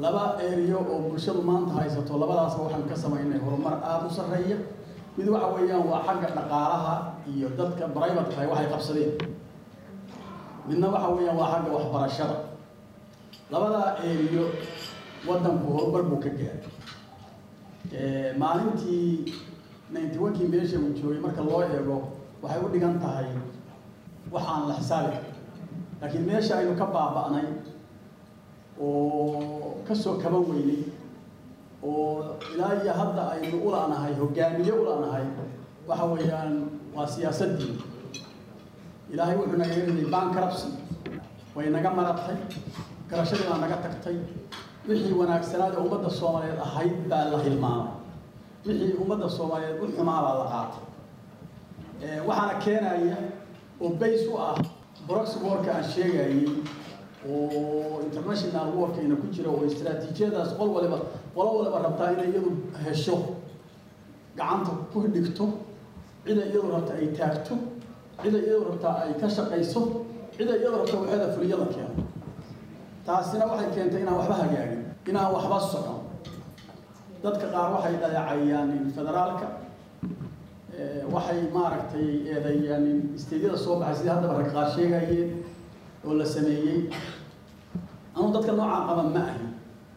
S3: Laba eriyo oo bulshadu maanta haysato labadaasba waxaan ka samaynay horumar aada u sarreeya. Mid waxa weeyaan waa xagga dhaqaalaha iyo dadka brivatekahay waxay qabsadeen midna waxa weeyaan waa xagga waxbarashada. Labadaa eriyo waddanku horumar buu ka gaaray. Maalintii ninety onkii meesha uu joogay marka loo eego waxay u dhigan tahay wax aan la xisaabi laakiin meesha aynu ka baaba'nay oo ka soo kaban weynay oo ilaa iyo hadda aynu ula'nahay hogaamiye ula'nahay waxa weeyaan waa siyaasaddii ilaahay wuxuu naga heliday bankruptcy way naga maratay garashadii baa naga tagtay. Wixii wanaagsanaada ummadda soomaaliyeed ahayd baa la hilmaamay. Wixii ummadda soomaaliyeed u xumaa baa la qaatay. Waxaana keenaya oo base u ah broxy warka aan sheegayay oo international warkayna ku jira oo istaraatiijiyadaas qol waliba qolo waliba rabtaa inay iyadu hesho gacanta ku dhigto cida iyadu rabta ay taagto cida iyadu rabtaa ay ka shaqayso cida iyadu rabta waxeeda fuliyada keeno taasina waxay keentay inaan waxba hagaagin inaan waxba socon. Dadka qaar waxay dhaleecayaan federaalka waxay maaragtay eedeeyaan isteedyada soo baxay sidii haddaba rag qaar sheegayeen oo la sameeyey. Anuu dadka noocaan qaba ma ahi.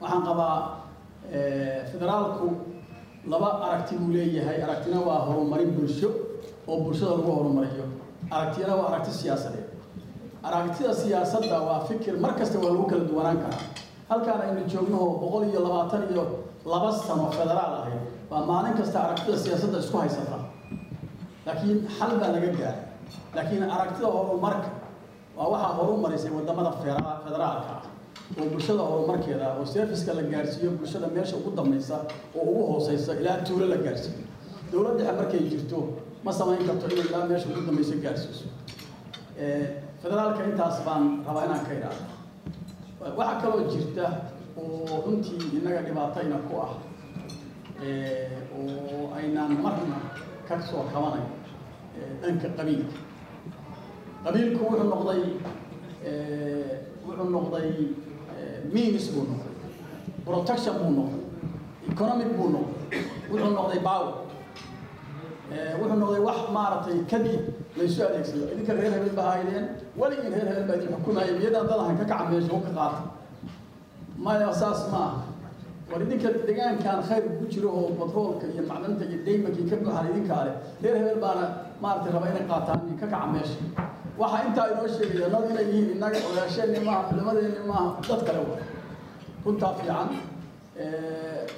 S3: Waxaan qabaa federaalku laba aragti buu leeyahay. Aragtina waa horumarin bulsho oo bulshada lagu horumariyo aragtina waa aragti siyaasadeed. Aragtida siyaasadda waa fikir mar kasta waa lagu kala duwanaan karaa halkaan aynu joogno oo boqol iyo labaatan iyo laba sano federaal ahayd waa maalin kasta aragtida siyaasadda isku haysata laakiin xal baa laga gaaray. Laakiin aragtida horumarka waa waxaa horumarisay waddamada federaalka ah. Oo bulshada horumarkeeda oo serviceka la gaarsiiyo bulshada meesha ugu dambaysa oo ugu hooseysa ilaa tuulo la gaarsiiyo. Dowlad dhexe markay jirto ma samayn karto inay ilaa meesha ugu dambaysa gaarsiiso federaalka intaas baan rabaa inaan ka idhaahdo waxaa kaloo jirta oo runtii innaga dhibaatayna ku ah oo aynaan marna ka soo kabanay dhanka qabiilka qabiilku wuxuu noqday wuxuu noqday means buu noqday. Protection buu noqday. Economic buu noqday. Wuxuu noqday power wuxuu noqday wax maaragtay kadib laysu adeegsado. Idinka reer hebel baa haydeen weligii reer hebel baa idin xukumayay miyadan dadahan ka kaca meesha ka qaata maya saas maaha war idinka deegaankan khayr ku jiro oo batroolka iyo macdanta iyo daymankii ka buuxaan idinkaa leh reer hebel baana maaragtay raba inay qaataan ka kaca meesha. Waxaa intaa inoo sheegaya nad inay yihiin innaga odaasheenni maaha culimadeenni maaha dad kale wa runtaa fiican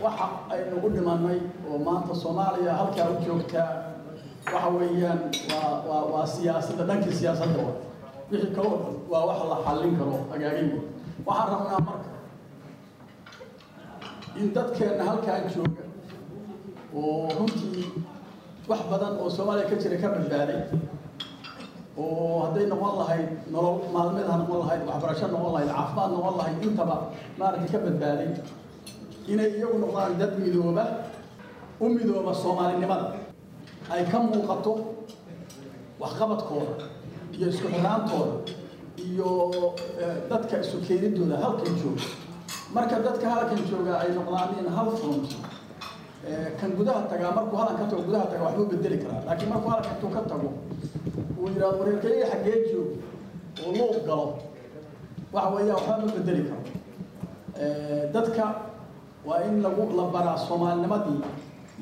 S3: waxa aynu u dhimanay oo maanta soomaaliya halkaa u joogtaa waxa weeyaan waa waa siyaasadda dhankii siyaasadda wa wixii dhan waa wax la xallin karo hagaagin waxaan rabnaa marka in dadkeenna halkaan jooga oo runtii wax badan oo soomaaliya ka jira ka badbaaday oo hadday noqon lahayd nolol maalmeed ha noqon lahayd waxbarasho noqon lahayd caafimaad noqon lahayd intaba maaragtay ka badbaaday inay iyagu noqdaan dad midooba u midooba soomaalinimada ay ka muuqato waxqabadkooda iyo isku xiraantooda iyo dadka isu keenidooda halkan jooga. Marka dadka halkan jooga ay noqdaan hal front kan gudaha tagaa markuu halan ka tago gudaha taga waxbuu bedeli karaa. Laakiin markuu halanka intuu ka tago uu yidhahdo wareerkayga xaggee joog oo luuq galo waxa weeyaan waxba ma bedeli karo. Dadka waa in lagu la baraa soomaalinimadii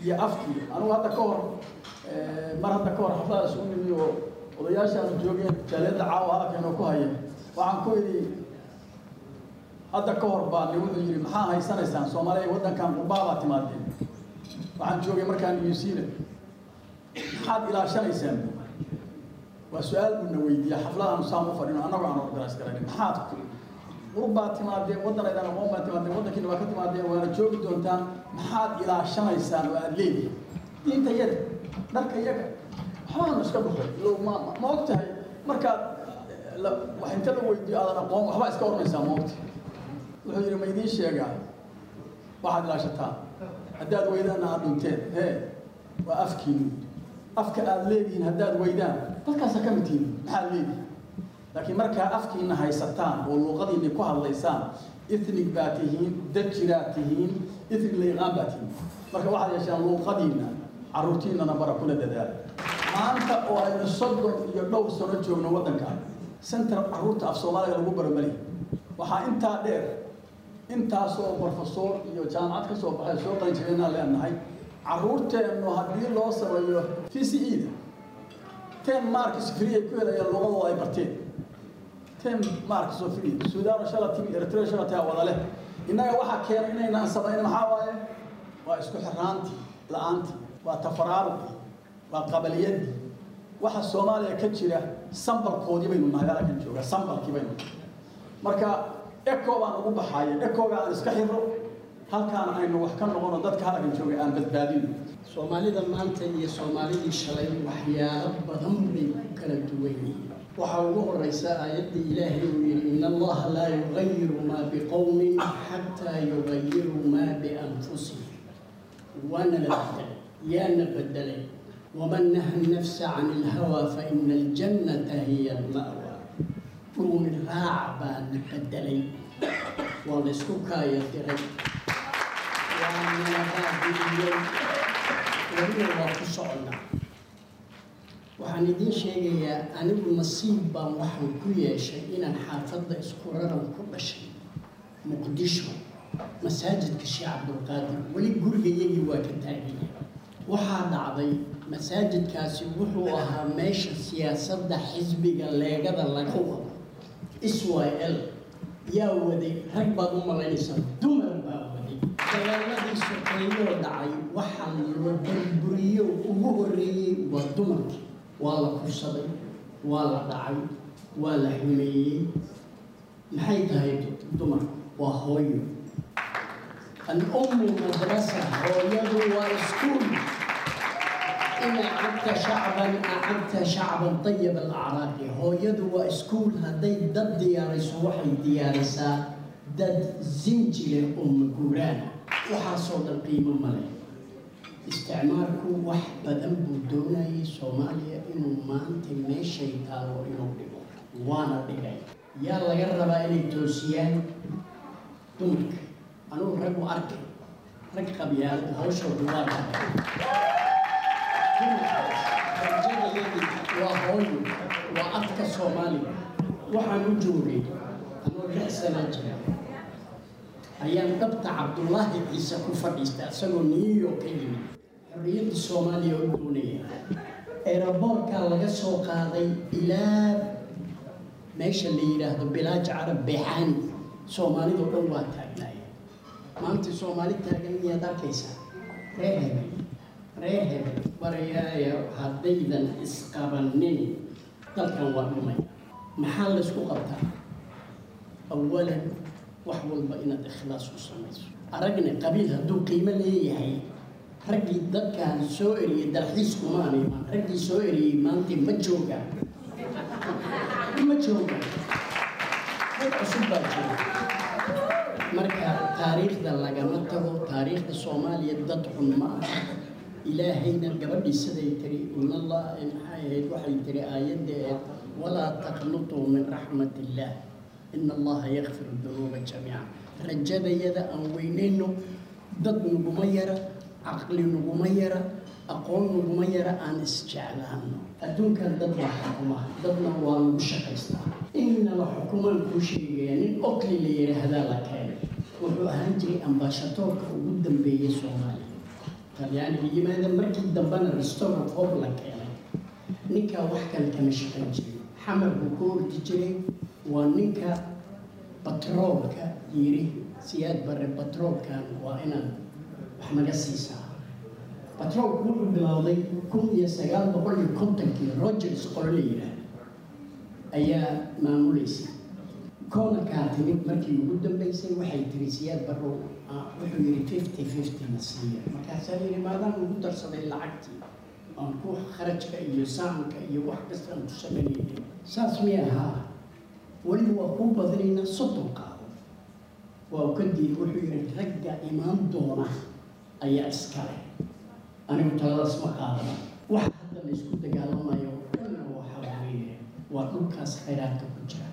S3: iyo afkii anugu hadda ka hor mar hadda ka hor xafladaas u nimi oo odayaashaanu joogeen jaaliyadda caawa hadalkeenu ku haya waxaan ku idhi hadda ka hor baa ni wuxuu yidhi maxaa haysanaysaan? Soomaaliya waddankan qurbaabaa timaadeen. Waxaan joogay markaan new zealand maxaad ilaashanaysaan? Waa su'aal buuna weydiiya xafladaanu saan u fadhino annagoo aan organise garayn maxaad qurbaa timaadeen waddan aydan aqoon baa timaadeen waddankiina waa ka timaadeen waana joogi doontaan maxaad ilaashanaysaan oo aada leedihin diinta yada dharka yaga waxbaanu iska dhuxay low ma ma og tahay markaad wax inta la weydiiyo aadan aqoon waxbaa iska oranaysaa ma ogta wuxuu yidhi ma idiin sheegaa? Waxaad ilaashataan haddaad weydaanna aad dhunteen hee waa afkiinu afka aad leedihiin haddaad weydaan. Dadkaasa ka mid tihiin maxaad leedihin laakiin markaa afkiina haysataan oo luuqadiina ku hadlaysaan ethnig baa tihiin dad jiraad tihiin ethnig layaqaan baa tihiin marka waxaad yeeshaan luuqadiina carruurtiinana bara kula dadaala maanta oo aynu soddon iyo dhowr sano joogno waddankan center carruurta af soomaaliga lagu baromali waxaa intaa dheer intaasoo profesor iyo jaamacad ka soo baxay soo qalinjabeenaan leenahay carruurteennu haddii loo sameeyo t c e ten marks free ay ku helayaan luqadooda ay barteen ten marks oo free suudaan shala
S13: soomaalida maanta iyo soomaalidii shalay waxyaalo badan bay kala duwan yihiin waxaa ugu horeysa aayadda ilaahay uu yidhi in allaha laa yugayiru maa biqowmin xataa yugayiruu maa bianfusihim. Waana la bedelay yaana bedelay waman naha nafsa can ilhawa faina aljannata hiya alma'wa. Dhuumi raac baa na bedelay waa la isku kaaya diray. Waa nalabaabi'iyey weliba waa ku soconnaa waxaan idiin sheegayaa anigu nasiib baan waxaan ku yeeshay inaan xaafadda isku raran ku dhashay muqdisho masaajidka sheekh cabdulqaadir weli gurigayagii waa ka taagaya waxaa dhacday masaajidkaasi wuxuu ahaa meesha siyaasadda xisbiga leegada laga wado. Israel yaa waday rag baad u malaynaysaa dumar baa waday. Dagaaladii sokeeyoo dhacay waxaa la burburiyo ugu horreeyey waa dumarkii waa la kursaday waa la dhacay waa la xumeeyey maxay tahay dumarku waa hooyo الأم مدرسة هويده وسكول إن أعدت شعبا أعدت شعبا طيب الأعراق هويده وسكول هذي ضد ديار سوحي ديار سا ضد زنجلة أم قرانا وحصل القيمة ملي isticmaalku wax badan buu doonayay soomaaliya inuu maanta meeshay taalo inuu dhigo waana dhigay. Yaa laga rabaa inay toosiyaan? Dumarka anugu rag u arkay rag qabyaalada hawshooda waa ah, waa hooyo waa afka soomaaliga. Waxaan u joogay anoo lix sana jira ayaan dhabta cabdullaahi ciise ku fadhiista isagoo new york ka yimid xorriyadda soomaaliya u doonaya eeraboorkaa laga soo qaaday ilaa meesha la yidhaahdo bilaaj carab beexaani soomaalidoo dhan waa taagnaay maanta soomaali taagan miyaad arkaysaa? Reer hebel reer hebel barayaaya haddaydan isqabanin. Dalkan waa dhumay. Maxaa laysku qabtaa? Awalan wax walba inaad ikhlaas u samayso. Aragna qabiil hadduu qiimo leeyahay raggii dadkaan soo eriyey dalxiiskumaan imaan raggii soo eriyey maanta ma joogaan ma joogaan rag cusub baa jira. Marka taariikhda lagama tago taariikhda soomaaliya dad xun ma aha. Ilaahayna gabadhii siday tiri inallah maxay ahayd? Waxay tiri aayadda ee walaa taqnutuu min raxmat illaah ina allaha yakfiru dunuuba jamiica. Rajadayada aan weynayno dad nuguma yara caqli nuguma yara aqoon nuguma yara aan isjeclaano. Adduunkan dad baa xukuma dadna waa lagu shaqaystaa innaba xukumaan kuu sheegaya nin okli la yidhaahdaa la keenay. Wuxuu ahaan jiray ambaashatoorka ugu dambeeyey soomaaliya. Talyaaniga yimaada markii dambena restore of la keenay. Ninkaa wax kale kama shaqayn jiray xamar buu ku ordi jiray. Waa ninka batroolka yiri siyaad bare batroolkan waa inaan wax naga wuxuu bilowday kun iyo sagaal boqol iyo kontonkii rogers qolo la ayaa maamulaysa. Timid markii ugu dambeysay waxay tiri siyaad barrow wuxuu yidhi fifty fifty na siiya markaasaa yidhi maadaan ugu darsaday lacagtii aan ku kharajka iyo saamka iyo wax kasta aan ku samaynayay saas mi ahaa? Weliba waa kuu badinaynaa soddon qaado. Waa ka diiday wuxuu yidhi ragga imaan doona ayaa iskale. Anigu taladaas ma qaadana. Wax hadda la isku dagaalamayo dhanna waxa weeye. Waa dhulkaas khayraadka ku jira.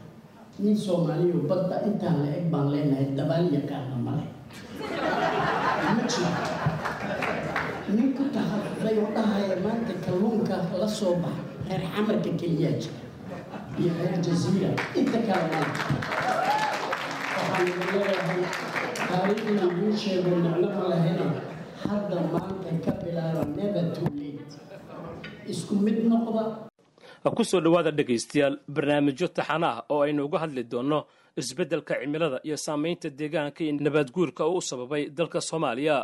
S13: Nin soomaaliyo badda intaan la eg baan leenahay dabaal yaqaana male ma jiro. Nin ku tahaday oo dhahaya maanta kalluunka la soo baxa reer xamarka keliyaa jira. Iyo reer jaziira inta kale maa waxaan leeyahay taariikhna idiin sheego micno ma lahena hadda maanta ka bilaaba late isku mid noqda.
S10: Ku soo dhowaada dhegaystayaal barnaamijyo taxana ah oo aynu uga hadli doonno isbeddelka cimilada iyo saamaynta deegaanka iyo nabaadguurka oo u sababay dalka soomaaliya.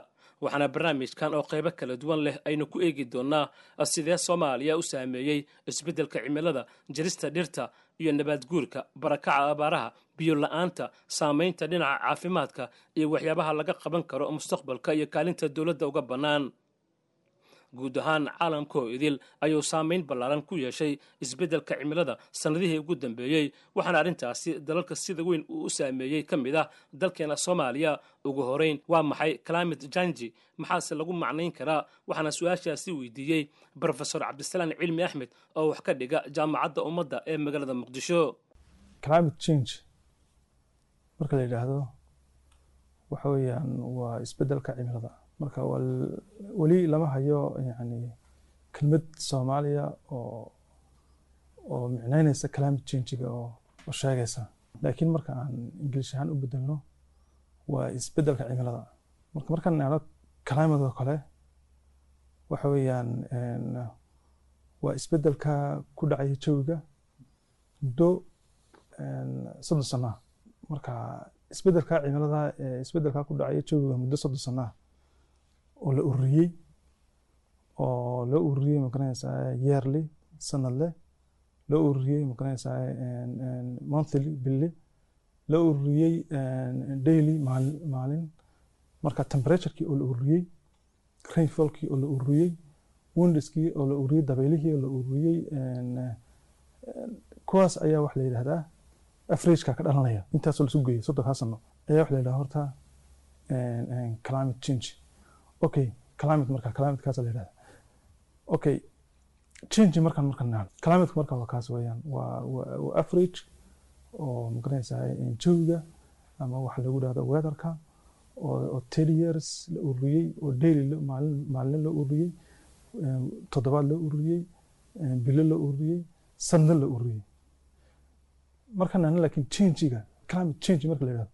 S10: Waxaana barnaamijkan oo qaybo kala duwan leh aynu ku eegi doonnaa sidee soomaaliya u saameeyey isbeddelka cimilada jarista dhirta iyo nabaadguurka barakaca abaaraha biyo la'aanta saamaynta dhinaca caafimaadka iyo waxyaabaha laga qaban karo mustaqbalka iyo kaalinta dowladda uga bannaan guud ahaan caalamkoo idil ayuu saamayn ballaaran ku yeeshay isbeddelka cimilada sannadihii ugu dambeeyey waxaana arrintaasi dalalka sida weyn uu u saameeyey ka mid ah dalkeena soomaaliya. Ugu horeyn waa maxay climate janji maxaase lagu macnayn karaa? Waxaana su'aashaasi weydiiyey brofesor cabdisalaan cilmi axmed oo wax ka dhiga jaamacadda ummadda ee magaalada muqdisho.
S14: Marka la yidhaahdo waxa weeyaan waa isbeddelka cimilada marka weli lama hayo yani kelmad soomaaliya oo oo micnaynaysa climate changiga oo sheegaysa. Laakiin marka aan ingilish ahaan u bedelno waa isbeddelka cimilada. Marka markaan nahno climate oo kale waxa weeyaan waa isbeddelka ku dhacaya jawiga muddo soddon sanaa marka isbeddelka cimilada isbeddelka ku dhacaya jawiga muddo soddon sanaa oo la ururiyey oo loo ururiyey ma garanaysaa yearly sanadle loo ururiyey ma garanaysaa monthly bille loo ururiyey daily maalin. Marka temperaturekii oo la ururiyey rainfallkii oo la ururiyey windskii oo la ururiyey dabeylihii oo la ururiyey kuwaas ayaa wax la yidhahdaa averageka ka dhalanaya. Intaasoo lasu geeyey soddonkaa sano ayaa wax la yidhahdaa horta climate change okay climate marka climatekaas la yidhahda okay change markaan markaan nahno climate marka waa kaas weeyaan. Waa waa average oo ma garanaysaa jawiga ama waxa lagu dhahdo weatherka oo ten years la ururiyey oo daily maalin la ururiyey toddobaad la ururiyey bilo la ururiyey sanno la ururiyey. Markaan nahno laakiin changiga climate change marka la yidhahdo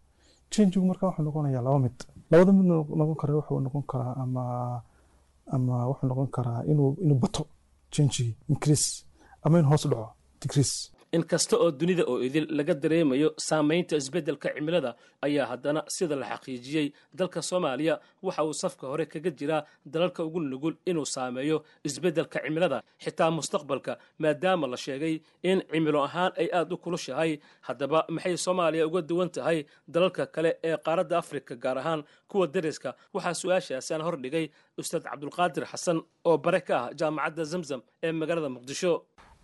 S14: changigu marka wuxuu noqonayaa laba mid. Labada mid noqon kara wuxuu noqon karaa ama ama wuxuu noqon karaa inuu inuu bato changigi increase ama in hoos dhaco decrease
S10: in kasta oo dunida oo idil laga dareemayo saamaynta isbeddelka cimilada ayaa haddana sida la xaqiijiyey. Dalka soomaaliya waxa uu safka hore kaga jiraa dalalka ugu nugul inuu saameeyo isbeddelka cimilada xitaa mustaqbalka maadaama la sheegay in cimilo ahaan ay aad u kulushahay. Haddaba maxay soomaaliya uga duwan tahay dalalka kale ee qaaradda afrika gaar ahaan kuwa dariska? Waxaa su'aashaasi aan hordhigay ustaad cabdulqaadir xasan oo bare ka ah jaamacadda zamzam ee magaalada muqdisho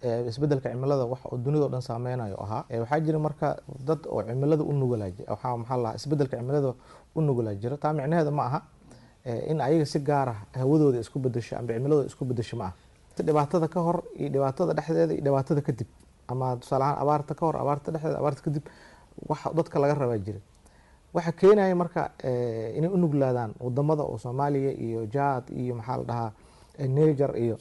S15: isbeddelka cimilada wax oo dunidao dhan saameynayo ahaa. Waxaa jira marka dad oo cimilada u isbeddelka cimilada u nugulaa jira. Taa micnaheeda ma aha in ayaga si gaar ah hawadooda isku bedesho amba cimiladooda isku bedesho ma aha. Dhibaatada ka hor iyo dhibaatada dhexdeeda iyo dhibaatada kadib ama tusaale ahaan abaarta ka hor abaarta dhexdeeda abaarta kadib wax dadka laga rabaa jira waxa keenaya marka inay u waddamada oo soomaaliya iyo jaad iyo maxaa la dhahaa niger iyo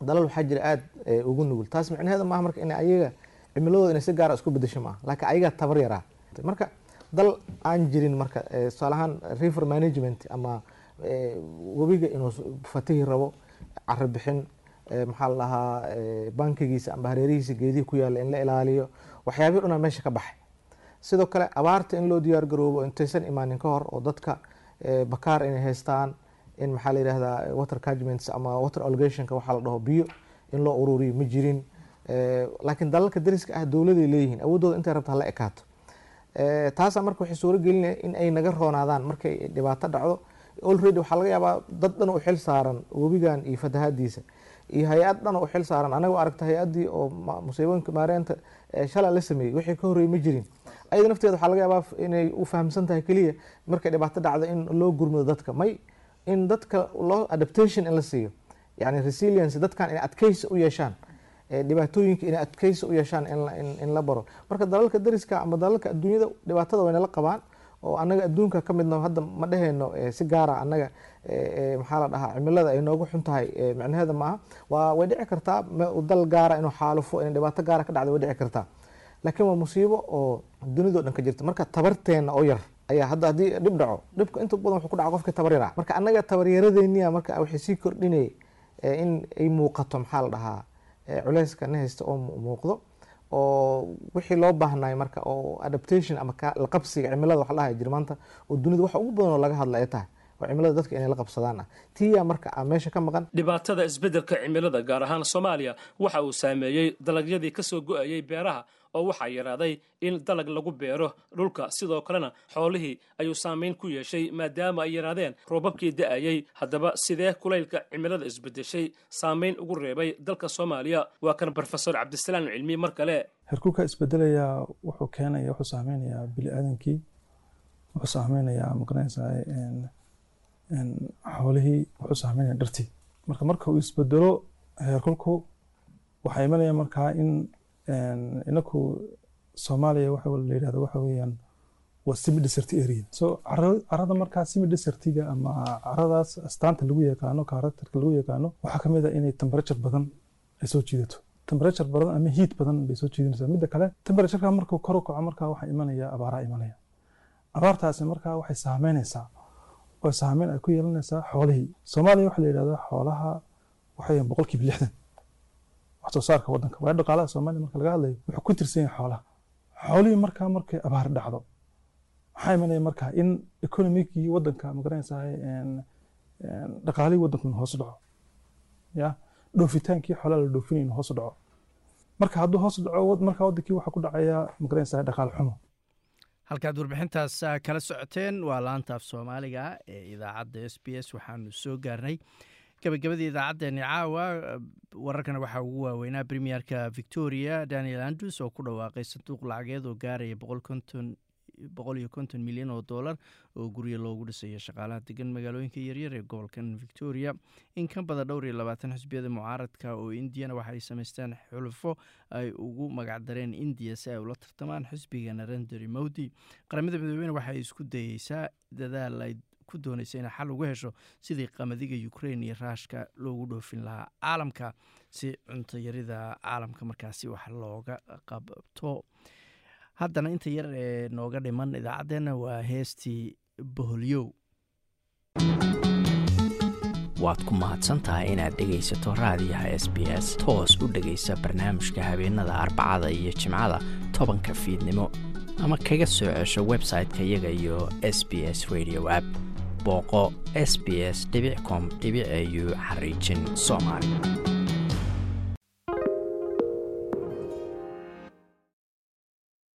S15: dalal waxaa jira aada ugu nugul. Taas micnaheeda maaha marka in ayaga cimiladooda inay si gaara isku bedesho maaha. Laakiin ayagaa tabar yaraa. Marka dal aan jirin marka tusaale ahaan river management ama webiga inuu fatihi rabo caro bixin maxaa la dhahaa bankigiisa amba hareerihiisa geedihi ku yaalla in la ilaaliyo waxyaabihi dhunaa meesha ka baxay. Sidoo kale abaarta in loo diyaar garoobo intaysan imaanin ka hor oo dadka bakaar inay haystaan in maxaa la yidhahdaa water catchments ama water allogationka waxaa la dhaho biyo in loo ururiyo ma jirin. Laakiin dalalka dariska ah dowladay leeyihiin awoodooda intay rabta hala ekaato. Taasaa marka waxay suuro gelinaya in ay naga roonaadaan markay dhibaato dhacdo. Already waxaa laga yaabaa dad dhan u xil saaran webigan iyo fatahaadiisa iyo hay'ad dhan u xil saaran. Anaga aragta hay'adii oo musiibooyinka maareynta shalay la sameeyey wixii ka horreeyey ma jirin. Ayada nafteeda waxaa laga yaabaa inay u fahamsan tahay keliya markay dhibaato dhacdo in loo gurmado dadka. May in dadka loo adaptation in la siiyo. Yani resilience dadkan inay adkeysi u yeeshaan. Dhibaatooyinka inay adkeysi u yeeshaan in la baro. Marka dalalka dariska ama dalalka adduunyada dhibaatada wayna la qabaan oo anaga adduunka ka midna hadda ma dheheyno si gaara anaga maxaa la dhahaa cimilada ay noogu xun tahay micnaheeda maaha waa way dhici kartaa dal gaara inuu xaalufo in dhibaato gaara ka dhacda way dhici kartaa. Laakiin waa musiibo oo dunidao dhan ka jirta. Marka tabarteena oo yar ayaa hadda haddii dhib dhaco dhibka inta badan wuxuu ku dhaca qofka tabar yaraa marka annaga tabaryaradeeniya marka waxay sii kordhinay in ay muuqato maxaa la dhahaa culeyska na haysta oo muuqdo oo wixii loo baahnay marka oo adaptation ama la qabsiga cimilada wax la jir maanta oo dunida waxa ugu badan oo laga hadla ay tahay cimilada dadka inay la qabsadaan ah tiyaa marka a meesha ka maqan.
S10: Dhibaatada isbeddelka cimilada gaar ahaan soomaaliya waxa uu saameeyey dalagyadii ka soo go'ayey beeraha oo waxaa yaraaday in dalag lagu beero dhulka. Sidoo kalena xoolihii ayuu saamayn ku yeeshay maadaama ay yaraadeen roobabkii da'ayey haddaba sidee kulaylka cimilada isbedeshay saamayn ugu reebay dalka soomaaliya. Waa kan brofesor cabdisalaam cilmi mar kale.
S14: Herkulka isbedelayaa wuxuu keenaya wuxuu saameynayaa bini aadamkii wuxuu saameynayaa ma garanaysaa xoolihii wuxuu saameynaya dhartii marka marka uu isbedelo heerkulku waxaa imanaya markaa in inaku soomaaliya waxa la yidhahdo waxa weeyaan waa semi desert area. So carada markaa semi desertiga ama caradaas astaanta lagu yaqaano karakterka lagu yaqaano waxaa ka mid ah inay temperature badan ay soo jiidato. Temperature badan ama heat badan bay soo jiidanaysaa midda kale temperatureka markuu kor u kaco markaa waxaa imanaya abaaraa imanaya. Abaartaasi markaa waxay saameynaysaa oo saameyn ay ku yeelanaysaa xoolihii. Soomaaliya waxaa la yidhahdaa xoolaha waxay boqolkiiba lixdan wax soo saarka waddanka. Waayo dhaqaalaha soomaaliya marka laga hadlayo wuxuu ku tirsan yahay xoolaha. Xoolihii markaa markay abaar dhacdo maxaa imanaya markaa in economigii waddanka ma garanaysaa dhaqaalihii waddanku hoos dhaco? Ya dhoofitaankii xoolaha la dhoofinay inuu hoos dhaco. Marka hadduu hoos dhaco markaa waddankii waxaa ku dhacaya ma garanaysaa dhaqaal xumo.
S1: Halkaad warbixintaas kala socoteen. Waa laanta af soomaaliga ee idaacadda s b s waxaanu soo gaarnay gabagabadii idaacaddeenni caawa wararkana waxaa ugu waaweynaa premierka victoria daniel andrews oo ku dhawaaqay sanduuq lacageed oo gaaraya boqol konton milyan oo dollar oo guryo loogu dhisayo shaqaalaha degan magaalooyinka yaryar ee gobolkan victoria. In ka badan dhowr iyo labaatan xisbiyada mucaaradka oo indiyana waxa ay samaysteen xulufo ay ugu magacdareen indiya si ay ula tartamaan xisbiga narenderi mowdi qaramada midoobeyna waxaay isku dayeysaa dadaal ay ku doonaysa inay xal uga hesho sidii qamadiga ukrain iyo raashka loogu dhoofin lahaa caalamka si cunto yarida caalamka. Markaasi wax looga qabto. Haddana inta yar ee nooga dhiman idaacaddeenna waa heestii boholyow. Waad ku mahadsan tahay inaad dhegaysato raadiyaha s b s. Toos u dhegaysa barnaamijka habeenada arbacada iyo jimcada tobanka fiidnimo. Ama kaga soo cesho website-ka iyaga iyo s b s radio app booqo com au xariijin soomaali